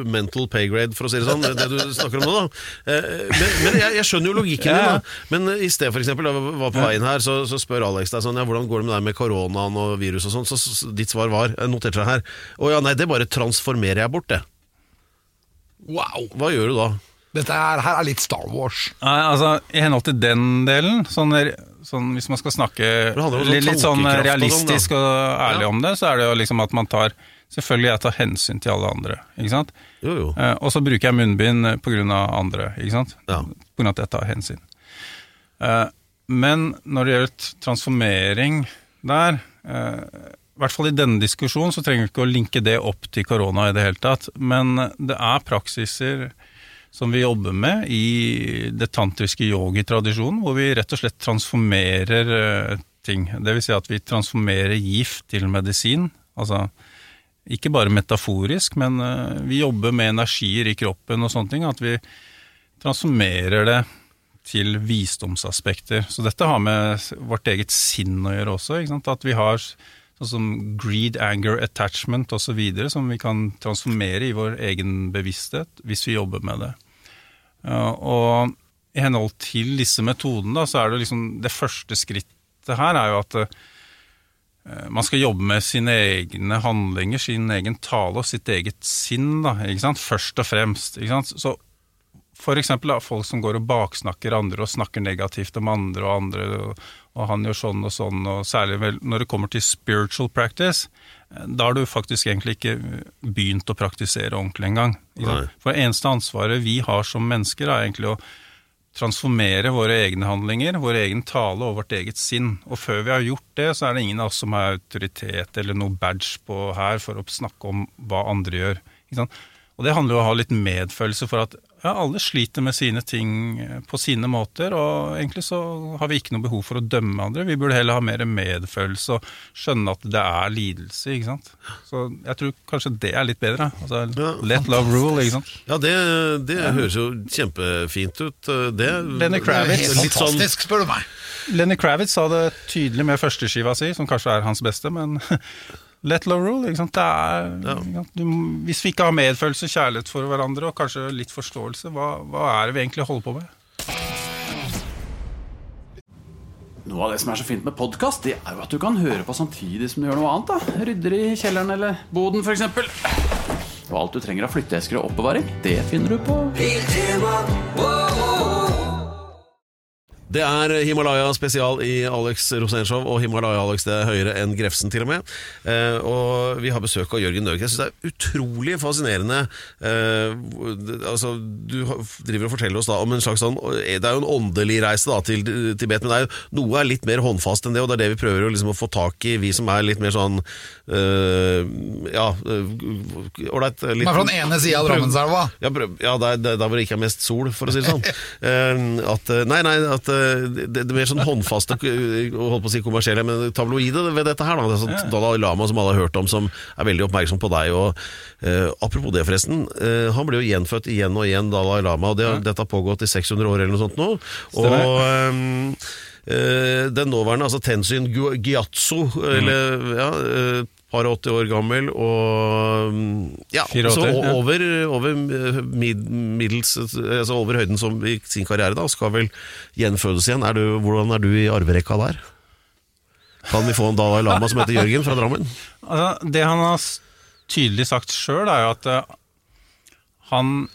mental pay grade, for å si det sånn, det, du snakker om nå. da Uh, Men, men jeg, jeg skjønner jo logikken Ja. din. da Men i sted for eksempel, da jeg var på veien her, så, så spør Alex deg sånn Ja, hvordan går det med deg med koronaen og virus og sånn? Så, så, ditt svar var, jeg noterte seg her Å ja, nei, det bare transformerer jeg bort, det. Wow! Hva gjør du da? Dette her, her er litt Star Wars. Nei, altså, I henhold til den delen, sånn, sånn hvis man skal snakke sånn litt, litt sånn sånn, realistisk og, ærlig Ja. om det, så er det jo liksom at man tar Selvfølgelig jeg tar hensyn til alle andre, ikke sant. Jo, jo. Eh, og så bruker jeg munnbind pga. på grunn av andre, ikke sant. Ja. På grunn av at jeg tar hensyn. Eh, men når det gjelder transformering der, eh, i hvert fall i denne diskusjonen, så trenger vi ikke å linke det opp til korona i det hele tatt. Men det er praksiser som vi jobber med i det tantriske yogi-tradisjonen, hvor vi rett og slett transformerer eh, ting. Vil si at vi transformerer gift til medisin. Altså ikke bare metaforisk, men eh, vi jobber med energier i kroppen og sånne ting. At vi transformerer det til visdomsaspekter. Så dette har med vårt eget sinn å gjøre også. At vi har sånn som greed, anger, attachment osv. som vi kan transformere i vår egen bevissthet hvis vi jobber med det. Og i henhold til disse metodene, så er det liksom det første skrittet her er jo at eh, man skal jobbe med sine egne handlinger, sin egen tale og sitt eget sinn, da, ikke sant? først og fremst. Ikke sant? Så for eksempel da, folk som går og baksnakker andre og snakker negativt om andre og andre, og, og han gjør sånn og sånn, og særlig vel når det kommer til spiritual practice, da har du faktisk egentlig ikke begynt å praktisere ordentlig engang. For det. Eneste ansvaret vi har som mennesker er egentlig å transformere våre egne handlinger, vår egen tale og vårt eget sinn. Og før vi har gjort det, så er det ingen av oss som har autoritet eller noe badge på her for å snakke om hva andre gjør. Og det handler jo om å ha litt medfølelse for at ja, alle sliter med sine ting eh, på sine måter, og egentlig så har vi ikke noe behov for å dømme andre. Vi burde heller ha mer medfølelse og skjønne at det er lidelse, ikke sant. Så jeg tror kanskje det er litt bedre. Altså, Ja, let love rule, ikke sant. Ja, det, det høres jo kjempefint ut. Det, Lenny Kravitz. Litt sånn fantastisk, spør du meg. Lenny Kravitz sa det tydelig med førsteskiva si, som kanskje er hans beste, men let love rule. Ikke sant? Det er, ja. Du, hvis vi ikke har medfølelse, kjærlighet for hverandre og kanskje litt forståelse, hva, hva er det vi egentlig holder på med? Noe av det som er så fint med podkast, det er jo at du kan høre på samtidig som du gjør noe annet. da Rydder i kjelleren eller boden, f.eks. Og alt du trenger av flytteesker og oppbevaring, det finner du på Det er Himalaya spesial i Alex Rosénshow, og Himalaya-Alex det er høyere enn Grefsen til og med. Eh, og vi har besøk av Jørgen Nøgel. Jeg syns det er utrolig fascinerende eh, altså, Du driver og forteller oss da om en slags sånn Det er jo en åndelig reise da til Tibet, men det er noe er litt mer håndfast enn det, og det er det vi prøver å, liksom, å få tak i, vi som er litt mer sånn eh, Ja, eh, ålreit. litt- Men fra den ene sida av Drammenselva. ja, ja der, der, der hvor det ikke er mest sol, for å si det sånn. Eh, at, eh, nei, nei, at eh, det, det er mer sånn håndfaste eh, holdt på å si kommersielle, men tabloide ved dette her. Da. Det sånn Dalai Lama som alle har hørt om, som er veldig oppmerksom på deg. Og, uh, apropos det, forresten. Uh, han ble jo gjenfødt igjen og igjen, Dalai Lama, og det, ja. dette har pågått i 600 år eller noe sånt nå. Stemmer. Og eh, eh, den nåværende, altså Tenzin Gyatso, eller ja eh, par og 80 år gammel, og mm, ja, 84, så over, over mid, middels, altså over høyden som i sin karriere da, skal vel gjenfødes igjen. Er du, hvordan er du i arverekka der? Kan vi få en Dalai Lama som heter Jørgen fra Drammen? Altså, det han har tydelig sagt sjøl, er jo at eh, han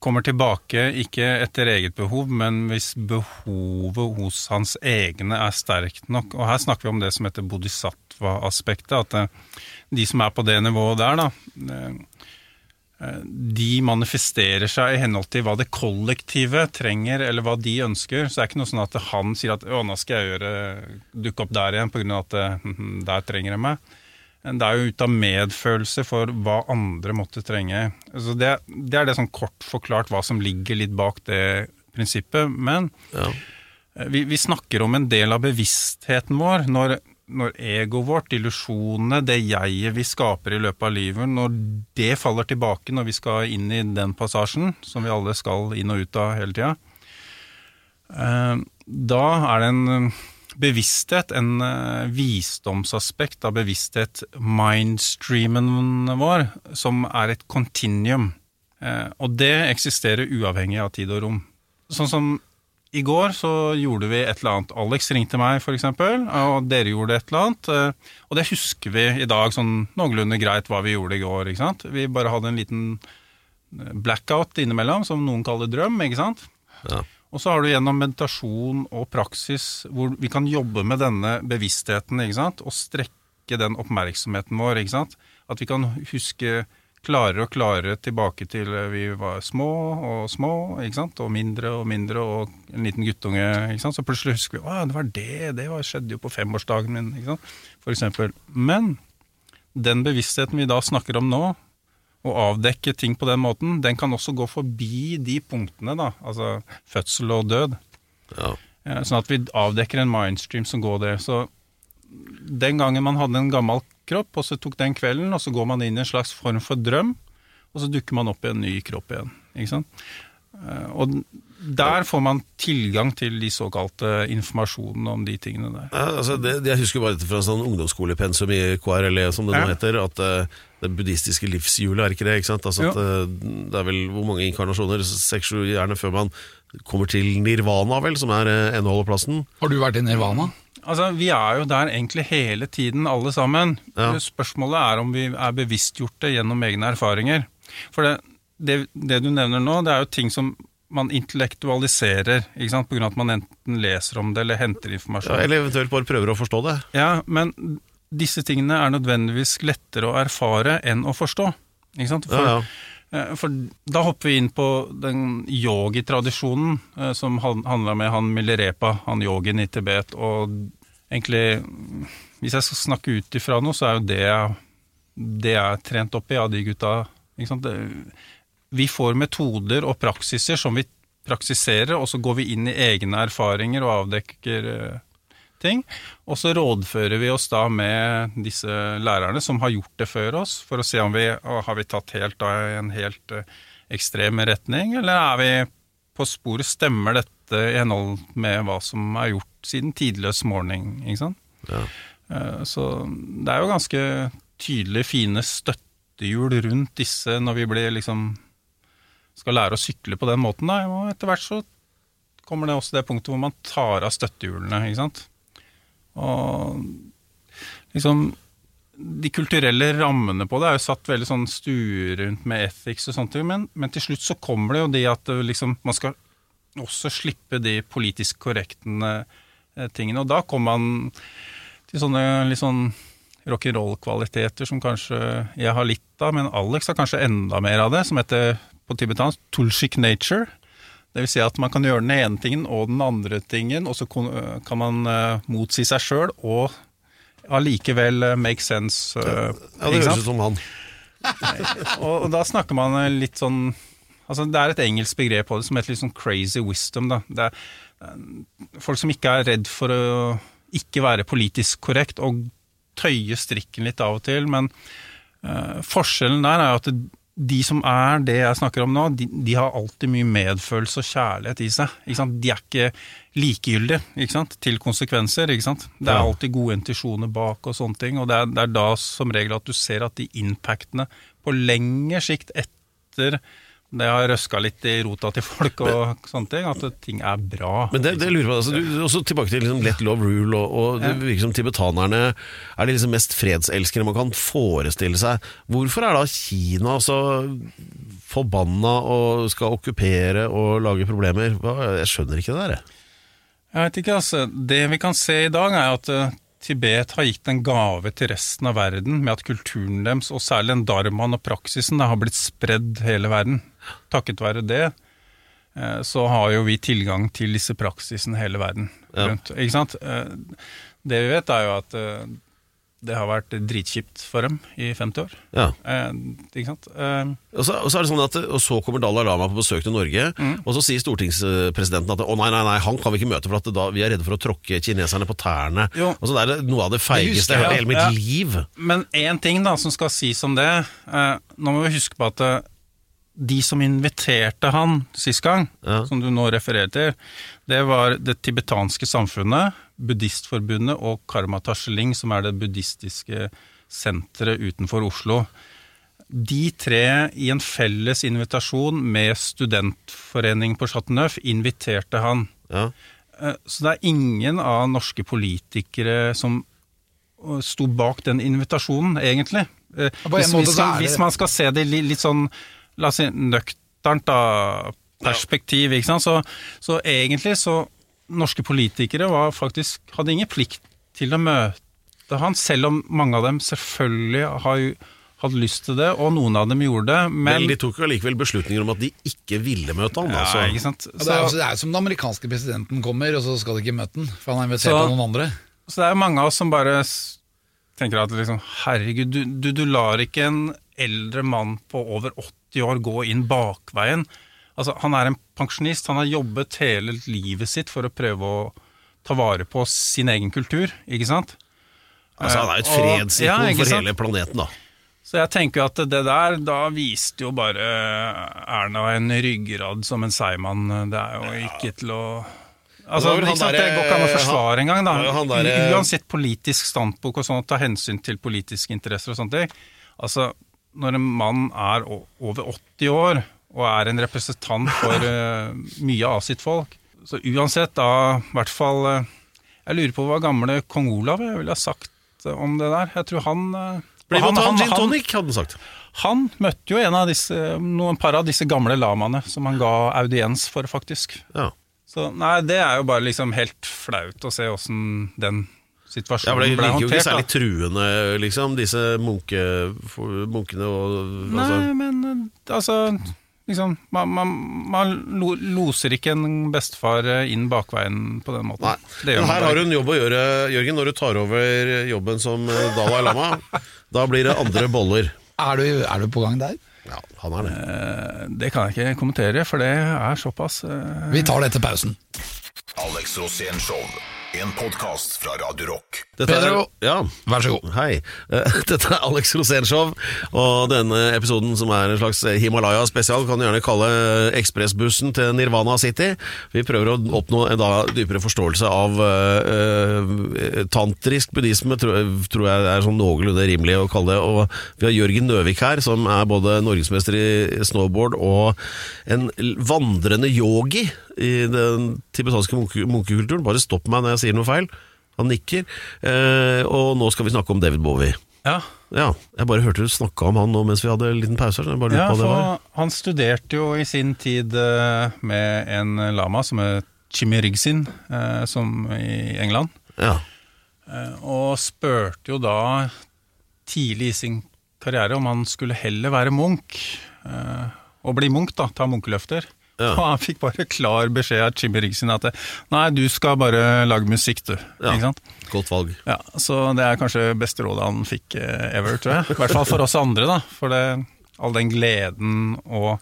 kommer tilbake ikke etter eget behov, men hvis behovet hos hans egne er sterkt nok. Og her snakker vi om det som heter bodhisattva-aspektet. At eh, de som er på det nivået der, da, eh, eh, de manifesterer seg i henhold til hva det kollektive trenger, eller hva de ønsker. Så det er ikke noe sånn at han sier at 'å, nå skal jeg gjøre, dukke opp der igjen', pga. at eh, «Mhm, der trenger jeg meg. Det er jo ut av medfølelse for hva andre måtte trenge. Så det, det er det sånn kort forklart hva som ligger litt bak det prinsippet. Men Ja. vi, vi snakker om en del av bevisstheten vår når, når egoet vårt, illusjonene, det jeget vi skaper i løpet av livet, når det faller tilbake når vi skal inn i den passasjen, som vi alle skal inn og ut av hele tida, eh, da er det en eh, bevissthet, en eh, visdomsaspekt av bevissthet, mindstreamen vår, som er et continuum. Og det eksisterer uavhengig av tid og rom. Sånn som i går så gjorde vi et eller annet. Alex ringte meg, eksempel, og dere gjorde et eller annet. eh, Og det husker vi i dag sånn noenlunde greit hva vi gjorde i går. ikke sant? Vi bare hadde en liten eh, blackout innimellom, som noen kaller drøm, ikke sant? Ja. Og så har du gjennom meditasjon og praksis hvor vi kan jobbe med denne bevisstheten, ikke sant? Og strekke den oppmerksomheten vår, ikke sant? At vi kan huske klarere og klarere tilbake til vi var små og små, ikke sant? Og mindre og mindre, og en liten guttunge, ikke sant? Så plutselig husker vi, at det var det, det var, skjedde jo på femårsdagen min, ikke sant? For eksempel. Men den bevisstheten vi da snakker om nå, å avdekke ting på den måten, den kan også gå forbi de punktene, da, altså fødsel og død. Ja. Eh, Sånn at vi avdekker en mindstream som går der. Så den gangen man hadde en gammel kropp, og så tok den kvelden, og så går man inn i en slags form for drøm, og så dukker man opp i en ny kropp igjen. Ikke sant? Eh, Og der får man tilgang til de såkalte informasjonene om de tingene der. Ja, altså det, jeg husker bare dette fra sånn ungdomsskolepensum i KRLE, som det nå heter, at eh, det buddhistiske livshjulet, er ikke det? ikke sant? Altså at, eh, det er vel hvor mange inkarnasjoner, seks-sju gjerne, før man kommer til nirvana, vel, som er eh. Har du vært i Nirvana? Altså, Vi er jo der egentlig hele tiden, alle sammen. Ja. Spørsmålet er om vi er bevisstgjorte gjennom egne erfaringer. For det, det, det du nevner nå, det er jo ting som man intellektualiserer, ikke sant? på grunn av at man enten leser om det eller henter Ja, informasjon. eller eventuelt bare prøver å forstå det. Ja, men disse tingene er nødvendigvis lettere å erfare enn å forstå. Ikke sant? For, Ja, ja. Eh, for da hopper vi inn på den yogi-tradisjonen eh, som handla med han Milarepa, han yogien i Tibet. Og egentlig, hvis jeg skal snakke ut ifra noe, så er jo det det jeg er trent opp i av de gutta. Vi får metoder og praksiser som vi praksiserer, og så går vi inn i egne erfaringer og avdekker eh, ting. Og så rådfører vi oss da med disse lærerne som har gjort det før oss, for å se om vi har vi tatt helt da i en helt eh, ekstrem retning, eller er vi på sporet, stemmer dette i henhold med hva som er gjort siden tidløs morgen, ikke sant? Ja. Eh, Så det er jo ganske tydelige, fine støttehjul rundt disse når vi blir liksom skal lære å sykle på den måten. Da. Og etter hvert så kommer det også det punktet hvor man tar av støttehjulene, ikke sant. Og liksom De kulturelle rammene på det er jo satt veldig sånn stuerundt med ethics og ting, men, men til slutt så kommer det jo det at liksom, man skal også slippe de politisk korrektende eh, tingene. Og da kommer man til sånne litt sånn rock'n'roll-kvaliteter som kanskje jeg har litt av, men Alex har kanskje enda mer av det, som heter på tibetansk tulshik nature. Det vil si at man kan gjøre den ene tingen og den andre tingen, og så kan man eh, motsi seg sjøl og allikevel eh, make sense. eh, Ja, det høres ut som han. Og, da snakker man eh, litt sånn Altså Det er et engelsk begrep på det som heter litt sånn crazy wisdom. da. Det er eh, folk som ikke er redd for å ikke være politisk korrekt og tøye strikken litt av og til. Men uh, forskjellen der er jo at de som er det jeg snakker om nå, de, de har alltid mye medfølelse og kjærlighet i seg. De er ikke likegyldige til konsekvenser. Det er alltid gode intensjoner bak og sånne ting. Og det er, det er da som regel at du ser at de impactene på lengre sikt etter det har røska litt i rota til folk og sånne ting, at ting er bra. Men det, det lurer på, altså, du, også tilbake til liksom let love rule, og, og det virker som tibetanerne er de liksom mest fredselskere man kan forestille seg. Hvorfor er da Kina så forbanna og skal okkupere og lage problemer? Jeg skjønner ikke det der. jeg. Jeg vet ikke, altså. Det vi kan se i dag, er at eh, Tibet har gitt en gave til resten av verden med at kulturen deres, og særlig den dharmaen og praksisen, har blitt spredd hele verden. Takket være det eh, så har jo vi tilgang til disse praksisene hele verden Ja. rundt. Ikke sant? Eh, Det vi vet, er jo at eh, det har vært dritkjipt for dem i 50 år. Ja. Eh, Ikke sant? Eh, Og så, og så er det sånn at Og så kommer Dalai Lama på besøk til Norge, og så sier stortingspresidenten at å nei, nei, nei, han kan vi ikke møte, for at da, vi er redde for å tråkke kineserne på tærne. Jo. Og så det er noe av det feigeste jeg har hørt i hele mitt Ja. liv. Men én ting da som skal sies om det eh, Nå må vi huske på at eh, de som inviterte han sist gang, Ja. som du nå refererer til, det var det tibetanske samfunnet, Buddhistforbundet og Karma Tasjeling, som er det buddhistiske senteret utenfor Oslo. De tre i en felles invitasjon med studentforeningen på Chateau Neuf inviterte han. Ja. Eh, Så det er ingen av norske politikere som eh, sto bak den invitasjonen, egentlig. Eh, Hvis, hvis, hvis man skal se det i litt sånn, la oss si, nøkternt da, perspektiv, ikke sant, så, så egentlig så norske politikere var faktisk, hadde ingen plikt til å møte han, selv om mange av dem selvfølgelig har jo hadde lyst til det, og noen av dem gjorde det, men Vel, de tok jo allikevel beslutninger om at de ikke ville møte han. ja, altså. ikke sant? Så, det, er, jo- det er som den amerikanske presidenten kommer, og så skal de ikke møte han, for han har invitert Så- noen andre. Så det er jo mange av oss som bare tenker at liksom, herregud, du, du, du lar ikke en eldre mann på over 80 år gå inn bakveien. Altså, han er en pensjonist, han har jobbet hele livet sitt for å prøve å ta vare på sin egen kultur, ikke sant? Altså, han er jo et fredsikon ja, for hele planeten, da. Så jeg tenker at det der, da viste jo bare Erna en ryggrad som en seigmann. Det er jo ikke til å Altså, Det sant, Det går ikke an å forsvare engang, da. derre- Uansett politisk standpunkt og sånn, å ta hensyn til politiske interesser og sånne ting. Altså, når en mann er over 80 år og er en representant for eh, mye av sitt folk, så uansett da, i hvert fall eh, Jeg lurer på hva gamle kong Olav jeg ville ha sagt eh, om det der. Jeg tror han eh, Bli med han- han- gin han- tonic, hadde han sagt. han møtte jo en av disse, noen par av disse gamle lamaene som han ga audiens for, faktisk. Ja. Så nei, det er jo bare liksom helt flaut å se åssen den situasjonen Ja, situasjonen for Det virker jo ikke særlig truende, liksom, disse munke, munkene og Nei, altså. men eh, altså liksom, Man, man, man loser ikke en bestefar eh, inn bakveien på den måten. Nei. Det gjør Men her har du en jobb å gjøre, Jørgen, når du tar over jobben som eh, Dalai Lama. da blir det andre boller. Er du, er du på gang der? Ja, han er det. Eh, Det kan jeg ikke kommentere, for det er såpass Vi tar det etter pausen. Alex Rosén Show. En podkast fra Radio Rock. Dette er- Pedro. ja. Vær så god. Hei. Dette er Alex Rosénshow, og denne episoden som er en slags Himalaya-spesial, kan du gjerne kalle ekspressbussen til Nirvana City. Vi prøver å oppnå en da dypere forståelse av uh, tantrisk buddhisme, tror, tror jeg er sånn noenlunde rimelig å kalle det. Og vi har Jørgen Nøvik her, som er både norgesmester i snowboard og en vandrende yogi. I den tibetanske munke, munkekulturen. Bare stopp meg når jeg sier noe feil. Han nikker. Eh, og nå skal vi snakke om David Bowie. Ja, Ja, jeg bare hørte du snakka om han nå mens vi hadde en liten pause. Ja på det var. for han studerte jo i sin tid eh, med en lama som er Chimirizin, eh, som i England. Ja. Eh, Og spurte jo da tidlig i sin karriere om han skulle heller være munk. eh, Og bli munk, da. Ta munkeløfter. Ja. Og han fikk bare klar beskjed av Jimmy Rigsin at nei, du skal bare lage musikk, du. Ja. Ikke sant? Godt valg. Ja, Så det er kanskje beste rådet han fikk eh, ever, tror jeg. I hvert fall for oss andre, da. For det, all den gleden og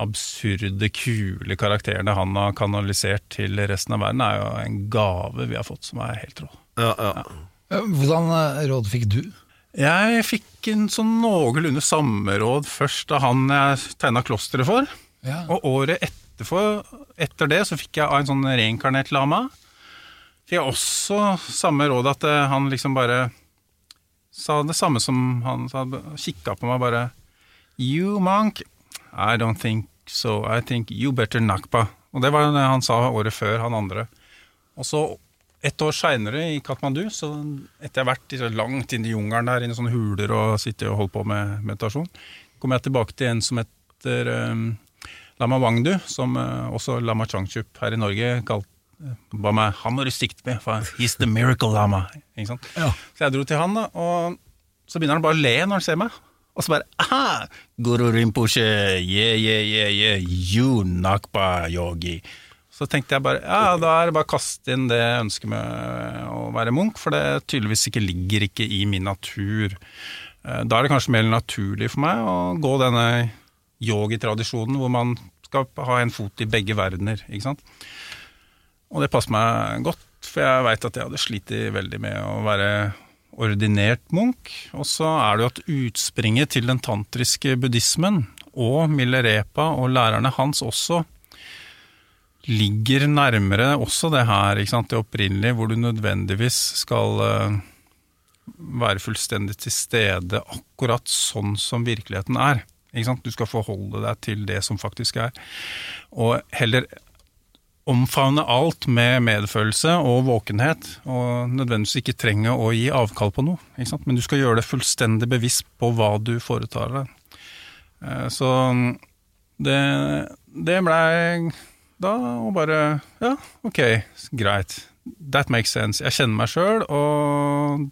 absurde, kule karakterene han har kanalisert til resten av verden, er jo en gave vi har fått som er helt rå. Ja, ja. Hvordan eh, råd fikk du? Jeg fikk en sånn noenlunde samme råd først av han jeg tegna klosteret for. Og året etterfor, etter det så fikk jeg av en sånn reinkarnert lama. Fikk jeg også samme råd at eh, han liksom bare sa det samme som han sa, kikka på meg bare You monk, I don't think so, I think you better nakpa. Og det var det han sa året før, han andre. Og så et år seinere i Katmandu, så etter jeg har vært langt inn i jungelen der, inne i sånne huler og sittet og holdt på med meditasjon, kom jeg tilbake til en som heter um, Lama Wangdu, som uh, også Lama Changchup her i Norge kalt, uh, ba meg Han må du sikte med, for he's the miracle lama. Ja. Så jeg dro til han, da, og så begynner han bare å le når han ser meg. Og så bare Aha! Guru Rinpoche, yeah, yeah, yeah, yeah, you nakpa yogi. Så tenkte jeg bare ja, da er det bare å kaste inn det ønsket med å være munk, for det tydeligvis ikke ligger ikke i min natur. Eh, Da er det kanskje mer naturlig for meg å gå denne yogi-tradisjonen hvor man skal ha en fot i begge verdener, ikke sant. Og det passer meg godt, for jeg veit at jeg hadde slitt veldig med å være ordinert munk. Og så er det jo at utspringet til den tantriske buddhismen og Milerepa og lærerne hans også ligger nærmere også det her, ikke sant, det opprinnelige, hvor du nødvendigvis skal eh, være fullstendig til stede akkurat sånn som virkeligheten er. Du skal forholde deg til det som faktisk er. Og heller omfavne alt med medfølelse og våkenhet, og nødvendigvis ikke trenge å gi avkall på noe. Men du skal gjøre det fullstendig bevisst på hva du foretar deg. Eh, Så det, det blei da og bare Ja, ok, greit. That makes sense. Jeg kjenner meg sjøl, og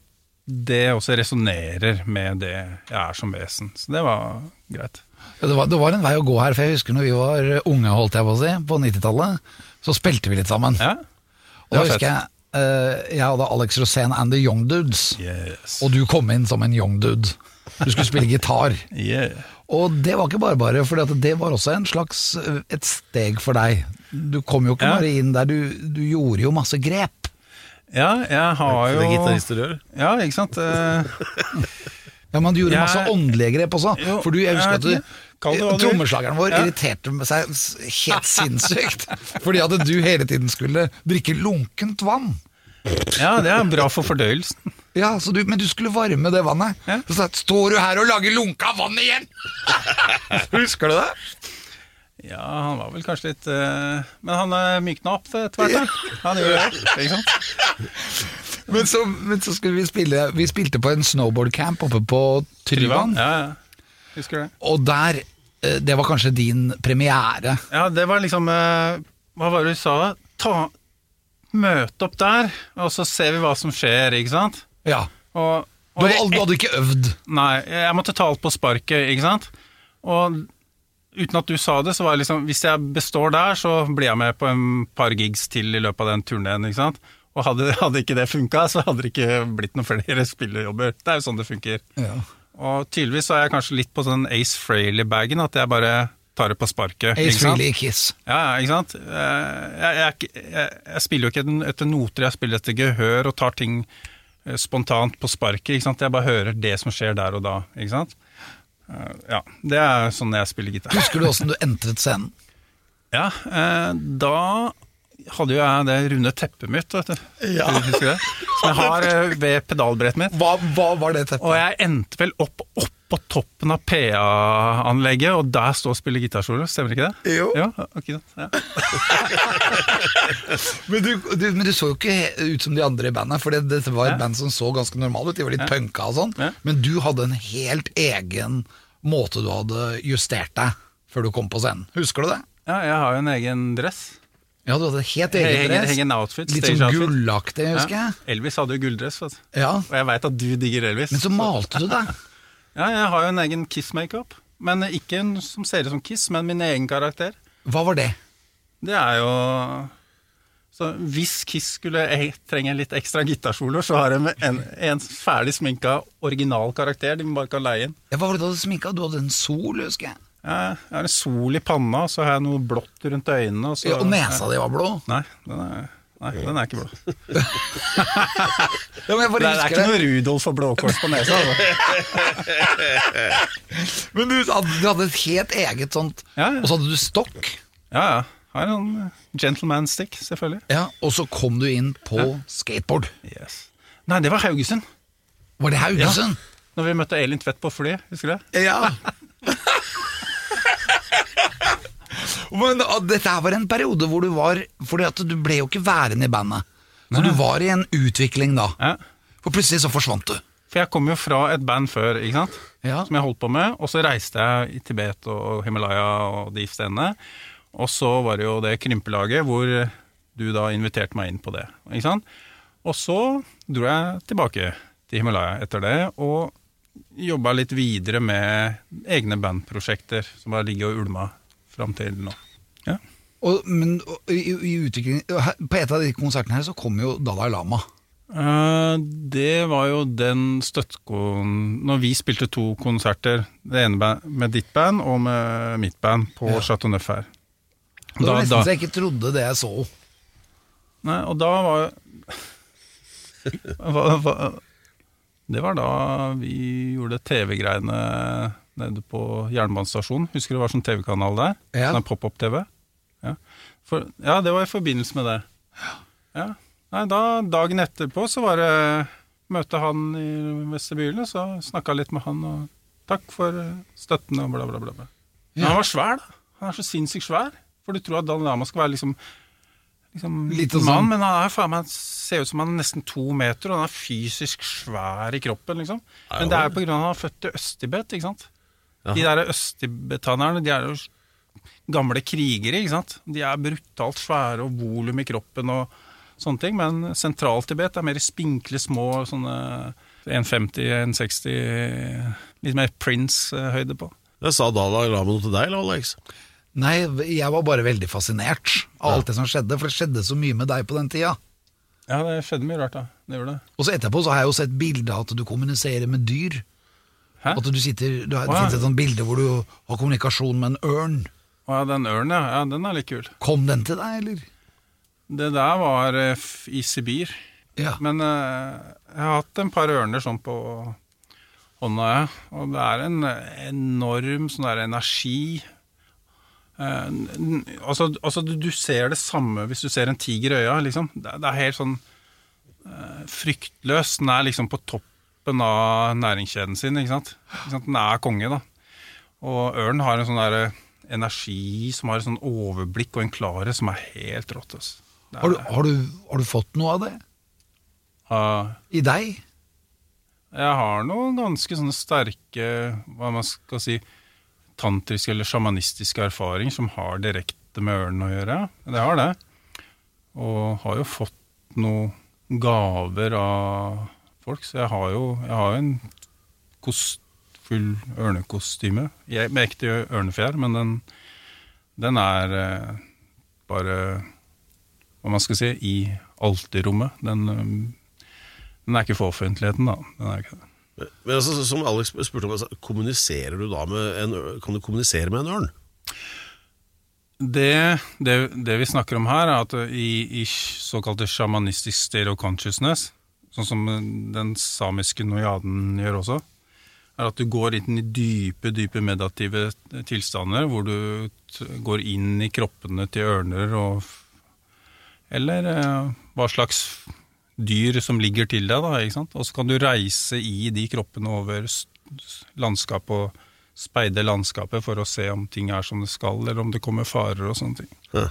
det også resonnerer med det jeg er som vesen. Så det var greit. Det, var, det var en vei å gå her, for jeg husker når vi var unge, holdt jeg på å si, på 90-tallet, så spilte vi litt sammen. Ja, og da husker jeg eh, jeg hadde Alex Rosén and The Young Dudes, Yes. og du kom inn som en young dude. Du skulle spille gitar. Yeah. Og det var ikke bare bare, for det var også en slags eh, et steg for deg. Du kom jo ikke Ja. bare inn der, du, du gjorde jo masse grep. Ja, jeg har jo gitarister gjør. Ja, ikke sant. Eh, Ja, men du gjorde masse åndelige grep også. For du, jeg husker at du. Trommeslageren vår Ja. irriterte seg helt sinnssykt. fordi at du hele tiden skulle drikke lunkent vann. Ja, det er bra for fordøyelsen. Ja, så du, Men du skulle varme det vannet. Ja. Så sa jeg, står du her og lager lunka vann igjen?! Husker du det? Ja, han var vel kanskje litt uh, Men han uh, mykna opp etter hvert, da. Han gjorde det. Ikke sant? Men så, men så skulle vi spille Vi spilte på en snowboardcamp oppe på Tryvann. Ja, ja. Husker det. Og der eh, Det var kanskje din premiere. Ja, det var liksom eh, Hva var det du sa? Ta, møte opp der, og så ser vi hva som skjer, ikke sant? Ja. Og, Du hadde, du hadde ikke øvd. Nei, jeg måtte ta alt på sparket, ikke sant? Og uten at du sa det, så var det liksom Hvis jeg består der, så blir jeg med på en par gigs til i løpet av den turneen, ikke sant? Og hadde, hadde ikke det funka, så hadde det ikke blitt noen flere spillejobber. Det er jo sånn det funker. Ja. Og tydeligvis så er jeg kanskje litt på sånn Ace Frehley-bagen, at jeg bare tar det på sparket. Ace? Frehley Kiss. Ja, ikke sant? Eh, Jeg, jeg, jeg, jeg spiller jo ikke etter- etter noter, jeg spiller etter gehør og tar ting eh, spontant på sparket. ikke sant? Jeg bare hører det som skjer der og da. ikke sant? Eh, Ja, Det er sånn jeg spiller gitar. Husker du åssen du entret scenen? Ja, eh, Da hadde jo jeg det runde teppet mitt, vet du. Det? Som jeg har eh, ved pedalbrettet mitt. Hva, hva var det teppet? Og jeg endte vel opp oppå på toppen av PA-anlegget, og der står og spiller gitarsolo. Stemmer ikke det? Jo. Ja, okay, ja. Men du, du, men du så jo ikke ut som de andre i bandet, for det, var et Ja. band som så ganske normale ut. De var litt punka og sånn. Men du hadde en helt egen måte du hadde justert deg før du kom på scenen. Husker du det? ja, jeg har jo en egen dress. Ja, du hadde helt egen Egen, dress. egen outfit. Litt sånn gullaktig, husker Ja. jeg. Elvis hadde jo gulldress, vet du. Ja. Og jeg veit at du digger Elvis. Men så malte du deg. Ja, jeg har jo en egen Kiss-makeup. Men ikke en som ser ut som Kiss, men min egen karakter. Hva var det? Det er jo Så hvis Kiss skulle e- trenge litt ekstra gitarsoloer, så har de en, en ferdig sminka original karakter de bare kan leie inn. Ja, hva var det du hadde sminka? Du hadde en sol, husker jeg. Ja, jeg har en sol i panna, så har jeg noe blått rundt øynene. Og, så, Ja, og nesa di var blå. Nei, den er, nei, den er ikke blå. Ja, Det er, ikke noe Rudolf og blåkors på nesa. Altså. Men du du hadde et helt eget sånt Ja, ja. Og så hadde du stokk. Ja, ja. Har en gentleman stick, selvfølgelig. Ja, Og så kom du inn på skateboard. Yes. Nei, det var Haugesund. Var det Haugesund? Når vi møtte Elin Tvedt på flyet, husker du det? Ja. Men dette her var en periode hvor du var Fordi at du ble jo ikke værende i bandet. Så du var i en utvikling da. Ja. For plutselig så forsvant du. For jeg kom jo fra et band før, ikke sant? Ja. som jeg holdt på med. Og så reiste jeg i Tibet og Himalaya og de stedene. Og så var det jo det krympelaget hvor du da inviterte meg inn på det. Ikke sant? Og så dro jeg tilbake til Himalaya etter det, og jobba litt videre med egne bandprosjekter som bare ligger og ulma fram til nå. Ja. Og, men og, i, i her- på et av de konsertene her så kom jo Dalai Lama. Uh, det var jo den støttekon... Når vi spilte to konserter, det ene med ditt band og med mitt band på Ja. Chateau Neuf her. Det var Da- nesten da- så jeg ikke trodde det jeg så. Nei, og da var Det var da vi gjorde TV-greiene nede på jernbanestasjonen. Husker du det var sånn TV-kanal der? Ja. Sånn pop-up-TV. Ja. Ja, det var i forbindelse med det. Ja. Nei, da, dagen etterpå så var det møte han i vestibylen, så snakka litt med han og takk for støtten og bla, bla, bla. bla. Men han var svær, da. Han er så sinnssykt svær. For du tror at Dalai Lama skal være liksom liksom liten sånn- mann, men han er faen meg ser ut som han er nesten to meter, og han er fysisk svær i kroppen, liksom. Men det er jo at han er født i Øst-Tibet, ikke sant. De der østtibetanerne, de er jo gamle krigere, ikke sant. De er brutalt svære og volum i kroppen og sånne ting, men Sentral-Tibet er mer spinkle, små, sånne 1,50, 1,60 Litt mer Prince-høyde på. Det sa Dalai Lama noe til deg, eller Alex? Nei, jeg var bare veldig fascinert av alt det som skjedde, for det skjedde så mye med deg på den tida. Ja, det skjedde mye rart, da. Det gjorde det. Og så etterpå så har jeg jo sett bilde av at du kommuniserer med dyr. Hæ? At du sitter, du har, Det ja. et sånt bilde hvor du har kommunikasjon med en ørn. Å ja, den ørnen, ja. ja. Den er litt kul. Kom den til deg, eller? Det der var eh, i Sibir. Ja. Men uh, jeg har hatt en par ørner sånn på hånda, ja. Og det er en enorm sånn der energi. Uh, altså, altså du, du ser det samme hvis du ser en tiger i øya, liksom. Det, det er helt sånn uh, fryktløs. Den er liksom på toppen av næringskjeden sin, ikke sant. Ikke sant? Den er konge, da. Og ørnen har en sånn der energi som har et sånn overblikk og en klarhet som er helt rått. Altså. Er- Har, du, har, du, har du fått noe av det? Uh, I deg? jeg har noen ganske sånne sterke, hva man skal si, tantriske eller sjamanistiske erfaringer som har direkte med ørnen å gjøre. Det har det. Og har jo fått noen gaver av folk, så jeg har jo, jeg har en kost, full ørnekostyme jeg, med ekte ørnefjær, men den, den er eh, bare hva man skal si, i alterrommet. Den, eh, den er ikke for offentligheten, da. Den er ikke det. Men altså, som Alex spurte om, altså, kommuniserer du da med en? Kan du kommunisere med en ørn? Det, det, det vi snakker om her, er at i, i såkalte shamanistic state of consciousness, sånn som den samiske nojaden gjør også, er at du går inn i dype, dype meditative tilstander, hvor du går inn i kroppene til ørner og Eller eh, hva slags dyr som ligger til deg, da, ikke sant. Og så kan du reise i de kroppene over landskapet og speide landskapet for å se om ting er som det skal, eller om det kommer farer og sånne ting. Ja.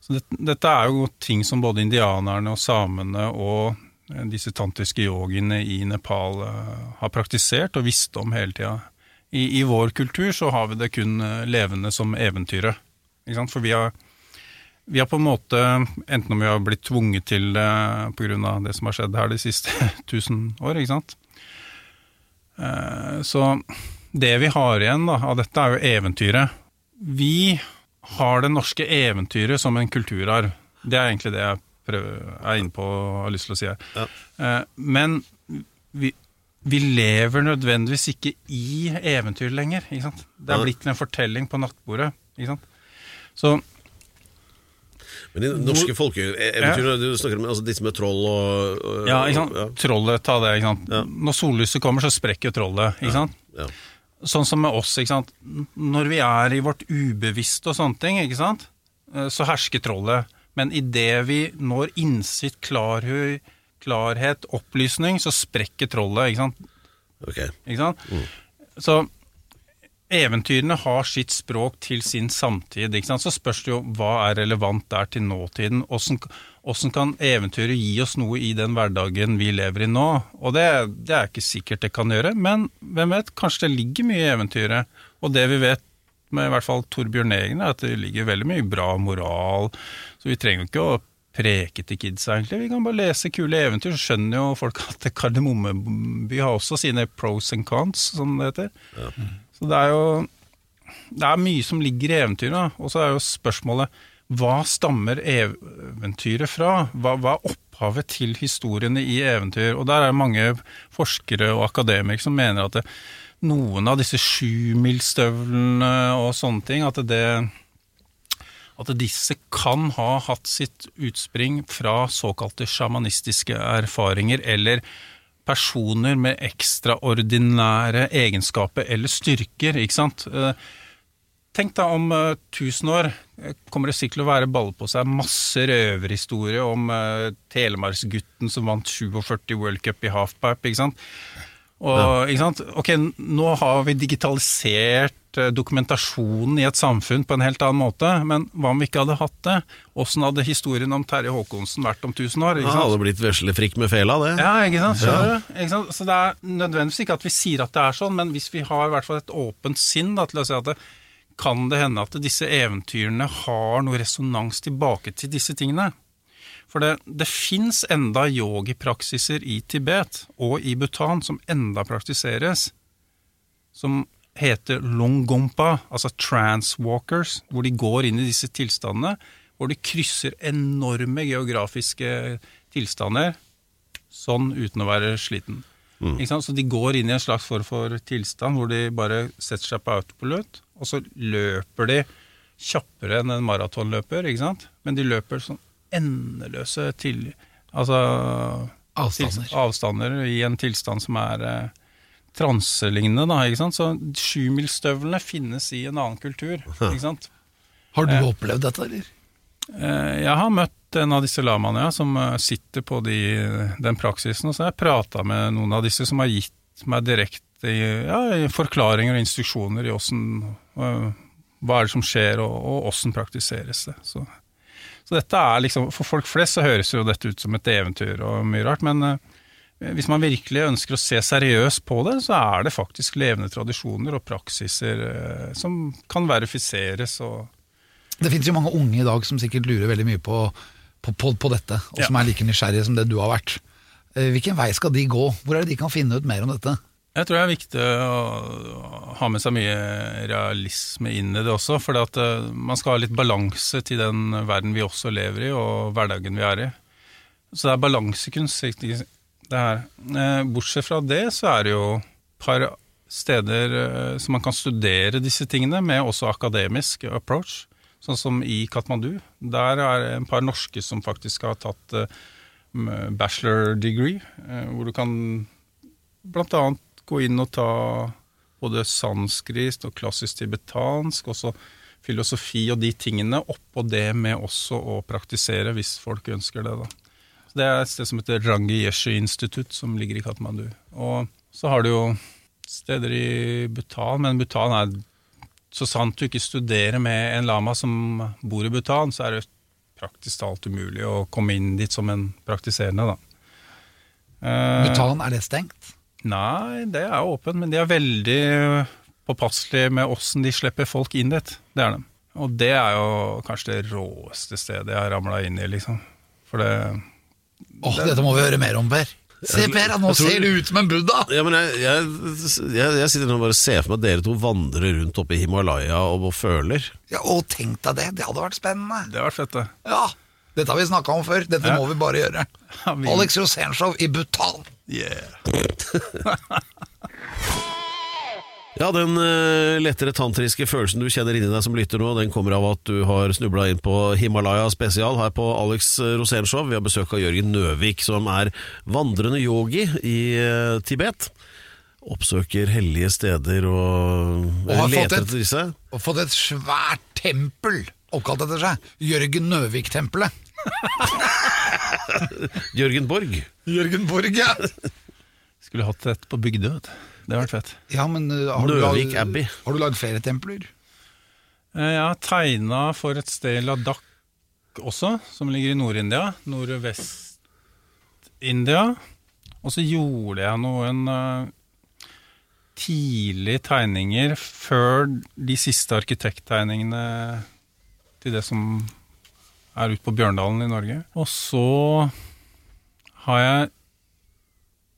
Så det, dette er jo ting som både indianerne og samene og eh, disse tantriske yogiene i Nepal eh, har praktisert og visst om hele tida. I, I vår kultur så har vi det kun eh, levende som eventyret. For vi har, vi har på en måte, enten om vi har blitt tvunget til det pga. det som har skjedd her de siste tusen år, ikke sant. Eh, Så det vi har igjen da, av dette, er jo eventyret. Vi har det norske eventyret som en kulturarv. Det er egentlig det jeg prøver, er inne på og har lyst til å si her. Ja. Eh, Men vi, vi lever nødvendigvis ikke i eventyr lenger. Ikke sant? Det er blitt en fortelling på nattbordet. Ikke sant? Så Men de norske folkeeventyr, du snakker om altså, disse med troll og, og ja, ikke sant? Ja, trollet, ta det. Ikke sant? Ja. Når sollyset kommer, så sprekker trollet. Ikke sant? ja. Sånn som med oss, ikke sant. Når vi er i vårt ubevisste og sånne ting, ikke sant, Eh, så hersker trollet. Men idet vi når innsikt, klarhet, klarhet, opplysning, så sprekker trollet, ikke sant. Ok. Ikke sant? Så eventyrene har sitt språk til sin samtid. Ikke sant? Så spørs det jo hva er relevant der til nåtiden. Hvordan åssen kan eventyret gi oss noe i den hverdagen vi lever i nå? Og det, det er ikke sikkert det kan gjøre, men hvem vet, kanskje det ligger mye i eventyret. Og det vi vet med i hvert fall Torbjørn Egen, er at det ligger veldig mye bra moral. Så vi trenger jo ikke å preke til kids, egentlig. Vi kan bare lese kule eventyr, så skjønner jo folk at Kardemommeby har også sine pros and cons, som det heter. Så det er jo det er mye som ligger i eventyret, og så er jo spørsmålet hva stammer eventyret fra? Hva, hva er opphavet til historiene i eventyr? Og der er det mange forskere og akademikere som mener at det, noen av disse sjumilsstøvlene og sånne ting, at det at disse kan ha hatt sitt utspring fra såkalte sjamanistiske erfaringer eller personer med ekstraordinære egenskaper eller styrker, ikke sant. Eh, Tenk da om tusen år eh, kommer det sikkert til å være balle på seg masse røverhistorie om eh, Telemarksgutten som vant 47 World Cup i halfpipe, ikke sant. Og, ikke sant? Ok, nå har vi digitalisert eh, dokumentasjonen i et samfunn på en helt annen måte, men hva om vi ikke hadde hatt det? Åssen hadde historien om Terje Håkonsen vært om 1000 år? Ikke sant? hadde blitt veslefrikk med fela, det. Ja, ikke sant? Du? Ikke sant? Så det er nødvendigvis ikke at vi sier at det er sånn, men hvis vi har i hvert fall et åpent sinn da, til å si at det, kan det hende at disse eventyrene har noe resonans tilbake til disse tingene. For det, det fins enda yogipraksiser i Tibet og i Bhutan som enda praktiseres, som heter longompa, altså transwalkers, hvor de går inn i disse tilstandene, hvor de krysser enorme geografiske tilstander, sånn uten å være sliten. Sant? Så de går inn i en slags form for tilstand hvor de bare setter seg på autopilot, og så løper de kjappere enn en maratonløper? Men de løper sånn endeløse til... Altså Avstander. til- avstander i en tilstand som er eh, transelignende, da, ikke sant? Så sjumilsstøvlene finnes i en annen kultur, ikke sant? Har du eh, opplevd dette, eller? Eh, Jeg har møtt en av disse lamaene ja, som eh, sitter på de, den praksisen, og så har jeg prata med noen av disse som har gitt meg direkte ja, forklaringer og instruksjoner i åssen eh, Hva er det som skjer, og, og åssen praktiseres det. Så, så dette er liksom For folk flest så høres jo dette ut som et eventyr og mye rart, men eh, hvis man virkelig ønsker å se seriøst på det, så er det faktisk levende tradisjoner og praksiser eh, som kan verifiseres Det finnes jo mange unge i dag som sikkert lurer veldig mye på, på, på, på dette, og Ja. som er like nysgjerrige som det du har vært. Eh, Hvilken vei skal de gå? Hvor er det de kan finne ut mer om dette? Jeg tror det er viktig å ha med seg mye realisme inn i det også, for eh, man skal ha litt balanse til den verden vi også lever i, og hverdagen vi er i. Så det er balansekunst, det her. Eh, Bortsett fra det, så er det jo et par steder eh, som man kan studere disse tingene, med også akademisk approach. Sånn som i Katmandu. Der er det en par norske som faktisk har tatt bachelor degree, hvor du kan blant annet gå inn og ta både sanskrit og klassisk tibetansk, også filosofi og de tingene, oppå det med også å praktisere, hvis folk ønsker det. da. Så Det er et sted som heter Rangi Yeshi Institutt, som ligger i Katmandu. Og så har du jo steder i Bhutan, men Bhutan er så sant du ikke studerer med en lama som bor i Bhutan, så er det praktisk talt umulig å komme inn dit som en praktiserende, da. Eh, Bhutan, er det stengt? Nei, det er åpent, men de er veldig påpasselige med åssen de slipper folk inn dit. Det er de. Og det er jo kanskje det råeste stedet jeg har ramla inn i, liksom. For det Åh, dette må vi høre mer om, Per. Se, Per, nå tror- ser du ut som en buddha! Ja, men jeg, jeg, jeg, jeg sitter nå og bare ser for meg at dere to vandrer rundt oppe i Himalaya og, og føler. Ja, og tenk deg det, det hadde vært spennende. Det hadde vært fett, det. Ja, dette har vi snakka om før, dette Ja. må vi bare gjøre. Alex Rosenshov i Bhutan. Yeah. Ja, den eh, lettere tantriske følelsen du kjenner inni deg som lytter nå, den kommer av at du har snubla inn på Himalaya spesial her på Alex Rosénshow. Vi har besøk av Jørgen Nøvik, som er vandrende yogi i eh, Tibet. Oppsøker hellige steder og, Og har leter etter disse. Og fått et svært tempel oppkalt etter seg. Jørgen Nøvik-tempelet. Jørgen Borg. Jørgen Borg, ja. Skulle hatt et på Bygdø. vet du. Det har vært fett. ja men uh, har, du Nøvik lag- Abbey. har du lagd flere templer? Eh, Jeg har tegna for et sted Ladakh også, som ligger i Nord-India. Nordvest-India. Og så gjorde jeg noen eh, tidlige tegninger før de siste arkitekttegningene til det som er ute på Bjørndalen i Norge. Og så har jeg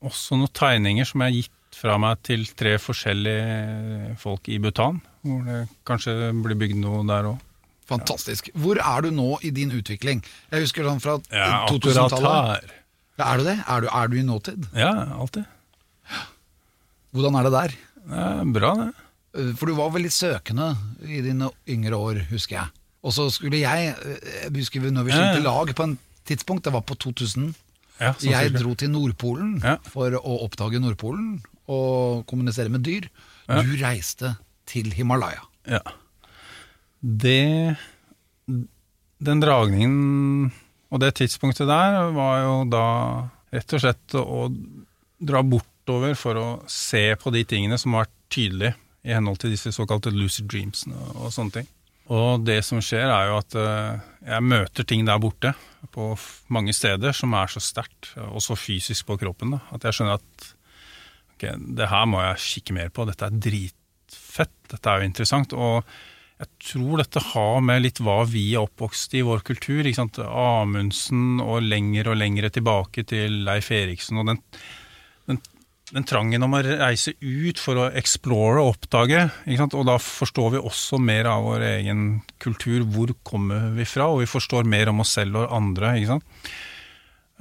også noen tegninger som jeg har gitt fra meg til tre forskjellige folk i Bhutan. Hvor det kanskje blir bygd noe der òg. Fantastisk. Hvor er du nå i din utvikling? Jeg husker sånn fra Ja, eh, akkurat 2000-tallet. her. Ja, er du det? Er du, er du i nåtid? Ja, alltid. Hvordan er det der? Det er bra, det. Eh, For du var veldig søkende i dine yngre år, husker jeg. Og så skulle jeg eh, Jeg husker vi- når vi skilte lag på en tidspunkt, det var på 2000. Ja, Jeg dro til Nordpolen Ja. for å oppdage Nordpolen og kommunisere med dyr. Ja. Du reiste til Himalaya. Ja. Det Den dragningen og det tidspunktet der var jo da rett og slett å dra bortover for å se på de tingene som var tydelige i henhold til disse såkalte lucid dreamsene og sånne ting. Og det som skjer er jo at eh, jeg møter ting der borte på mange steder som er så sterkt, og så fysisk på kroppen, da, at jeg skjønner at ok, det her må jeg kikke mer på, dette er dritfett, dette er jo interessant. Og jeg tror dette har med litt hva vi er oppvokst i vår kultur. ikke sant? Amundsen og lenger og lenger tilbake til Leif Eriksen. og den, den trangen om å reise ut for å explore og oppdage. Og da forstår vi også mer av vår egen kultur. Hvor kommer vi fra? Og vi forstår mer om oss selv og andre. ikke sant?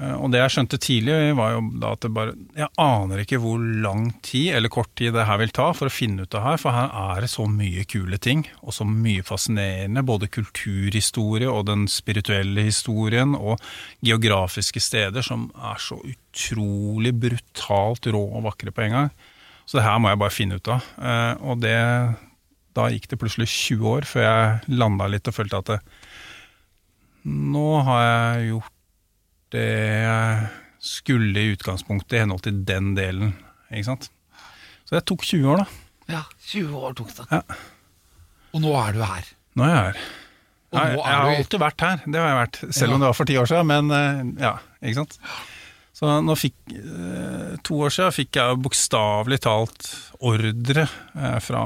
Eh, Og det jeg skjønte tidlig, var jo da at det bare Jeg aner ikke hvor lang tid eller kort tid det her vil ta for å finne ut det her, for her er det så mye kule ting, og så mye fascinerende. Både kulturhistorie og den spirituelle historien, og geografiske steder som er så utrolig brutalt rå og vakre på en gang. Så det her må jeg bare finne ut av. Eh, Og det Da gikk det plutselig 20 år før jeg landa litt og følte at det, nå har jeg gjort det skulle i utgangspunktet i henhold til den delen. Ikke sant? Så det tok 20 år, da. Ja, 20 år tok det. Ja. Og nå er du her. Nå er jeg her. Og Jeg, jeg har alltid vært her, det har jeg vært. Selv Ja. om det var for ti år siden, men eh, ja, ikke sant. Så nå fikk, eh, to år siden fikk jeg bokstavelig talt ordre eh, fra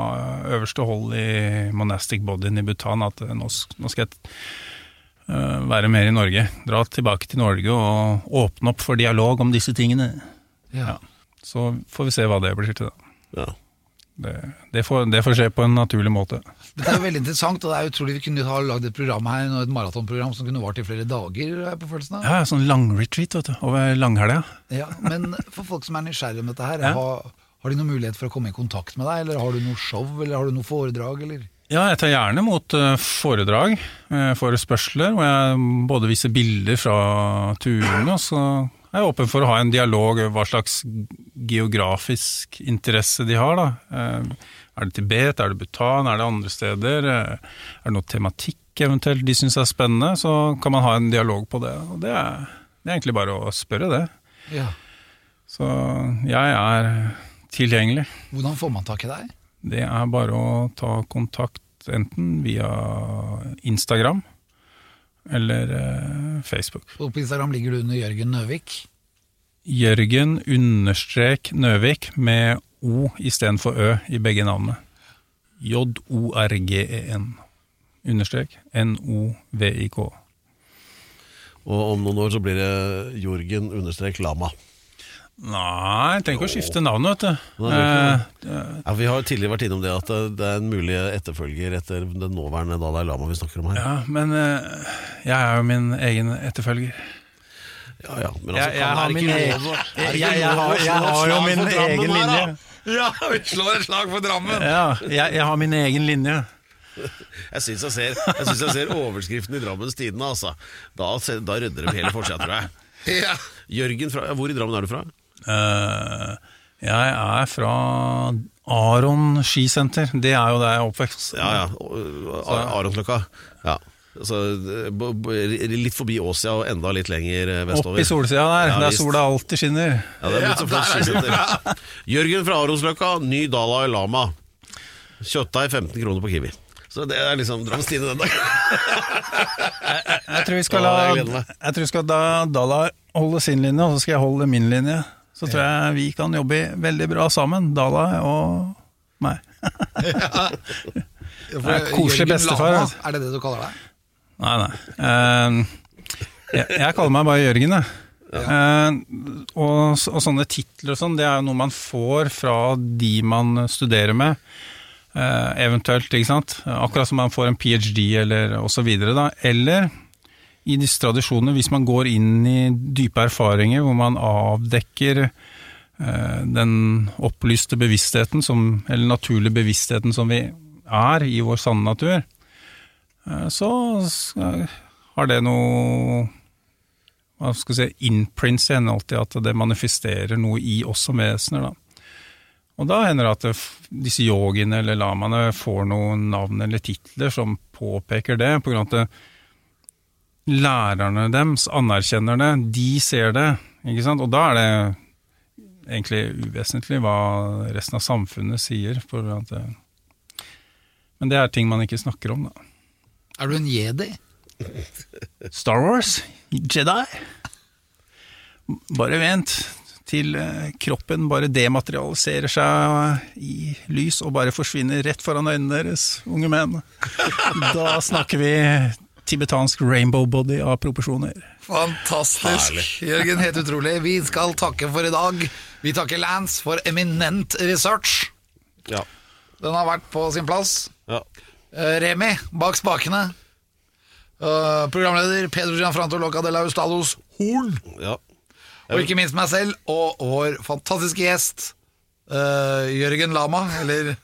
øverste hold i monastic bodyen i Bhutan at nå, nå skal jeg være mer i Norge. Dra tilbake til Norge og åpne opp for dialog om disse tingene. Ja. Så får vi se hva det blir til. da. Ja. Det, det, får, det får skje på en naturlig måte. Det er jo veldig interessant, og det er utrolig vi kunne ha lagd et program her, et maratonprogram som kunne vart i flere dager. på følelsen av. Ja, sånn langretreat vet du, over langhelga. Ja, men for folk som er nysgjerrige om dette her, Ja. har, har de noen mulighet for å komme i kontakt med deg, eller har du noe show, eller har du noe foredrag, eller? Ja, jeg tar gjerne mot eh, foredrag, for forespørsler, hvor jeg både viser bilder fra turene, og så er jeg åpen for å ha en dialog hva slags geografisk interesse de har. Da. Eh, er det Tibet, er det Bhutan, er det andre steder? Eh, er det noe tematikk eventuelt de syns er spennende? Så kan man ha en dialog på det. Og det er, det er egentlig bare å spørre det. Ja. Så jeg er tilgjengelig. Hvordan får man tak i deg? Det er bare å ta kontakt enten via Instagram eller eh, Facebook. Og på Instagram ligger du under Jørgen Nøvik. Jørgen understrek Nøvik med O istedenfor Ø i begge navnene. J-O-R-G-E-N. E Understrek N-O-V-I-K. Og om noen år så blir det Jorgen understrek Lama. Nei, jeg trenger ikke å skifte navn, vet du. Nei, Eh, Ja, vi har tidligere vært innom det at det- det er en mulig etterfølger etter den nåværende Dalai Lama vi snakker om her. ja, men eh, jeg er jo min egen etterfølger. Ja, ja, men altså, Jeg- jeg har min egen- jeg- jeg har- jeg har jo min egen linje. Ja, vi slår et slag for Drammen! Ja, jeg, jeg har min egen linje. Jeg syns jeg, ser- jeg, synes jeg ser overskriften i Drammens Tidende, altså. Da, da rydder de hele forsida, tror jeg. Ja. Jørgen fra Hvor i Drammen er du fra? Eh, jeg er fra Aron skisenter. Det er jo der jeg er oppvekst. Ja, ja. Aronsløkka. Ja. Så, b- litt forbi Åsia og enda litt lenger vestover. Opp i solsida der, Ja, der sola alltid skinner. Ja, det er blitt så flott skisenter. Jørgen fra Aronsløkka, ny Dalai Lama. Kjøttdeig 15 kroner på Kiwi. Så det er liksom Drammens Tidende den dagen. Jeg tror vi skal la jeg. Jeg tror vi skal da Dala holde sin linje, og så skal jeg holde min linje. Så tror jeg vi kan jobbe veldig bra sammen, Dala og meg. For er koselig bestefar, Lama. Er det det du kaller deg? Nei, nei. Uh, jeg, jeg kaller meg bare Jørgen, jeg. Eh, og, og sånne titler og sånn, det er jo noe man får fra de man studerer med. Uh, eventuelt, ikke sant. Akkurat som man får en ph.d. eller da. Eller i disse tradisjonene, hvis man går inn i dype erfaringer hvor man avdekker eh, den opplyste bevisstheten, som, eller naturlige bevisstheten som vi er i vår sanne natur, eh, så har det noe hva skal jeg si, imprints i henhold til at det manifesterer noe i oss som vesener. Da. Og da hender det at disse yogiene eller lamaene får noen navn eller titler som påpeker det, på grunn av at lærerne deres anerkjenner det, de ser det, ikke sant? Og da er det egentlig uvesentlig hva resten av samfunnet sier. At det, men det er ting man ikke snakker om, da. Er du en jedi? Star Wars, Jedi. Bare vent til eh, kroppen bare dematerialiserer seg i lys og bare forsvinner rett foran øynene deres, unge menn. Da snakker vi tibetansk rainbow body av proporsjoner. Fantastisk. Jørgen, helt utrolig. Vi skal takke for i dag. Vi takker Lance for eminent research. Ja. Den har vært på sin plass. ja. Eh, Remi bak spakene. Eh, programleder Pedro Gianfranto Loca de la Ustalos Horn. ja. Og ikke minst meg selv og vår fantastiske gjest eh, Jørgen Lama, eller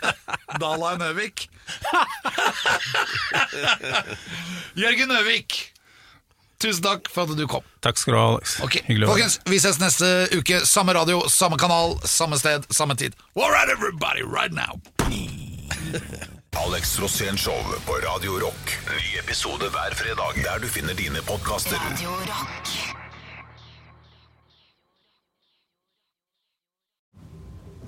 Dalai Nøvik. Jørgen Nøvik, tusen takk for at du kom. Takk skal du ha, Alex. Okay. Hyggelig å være Folkens, vi ses neste uke. Samme radio, samme kanal, samme sted, samme tid. All right, everybody, right now. Alex Rosén Show på Radio Rock. Ny episode hver fredag der du finner dine podkaster. Radio Rock.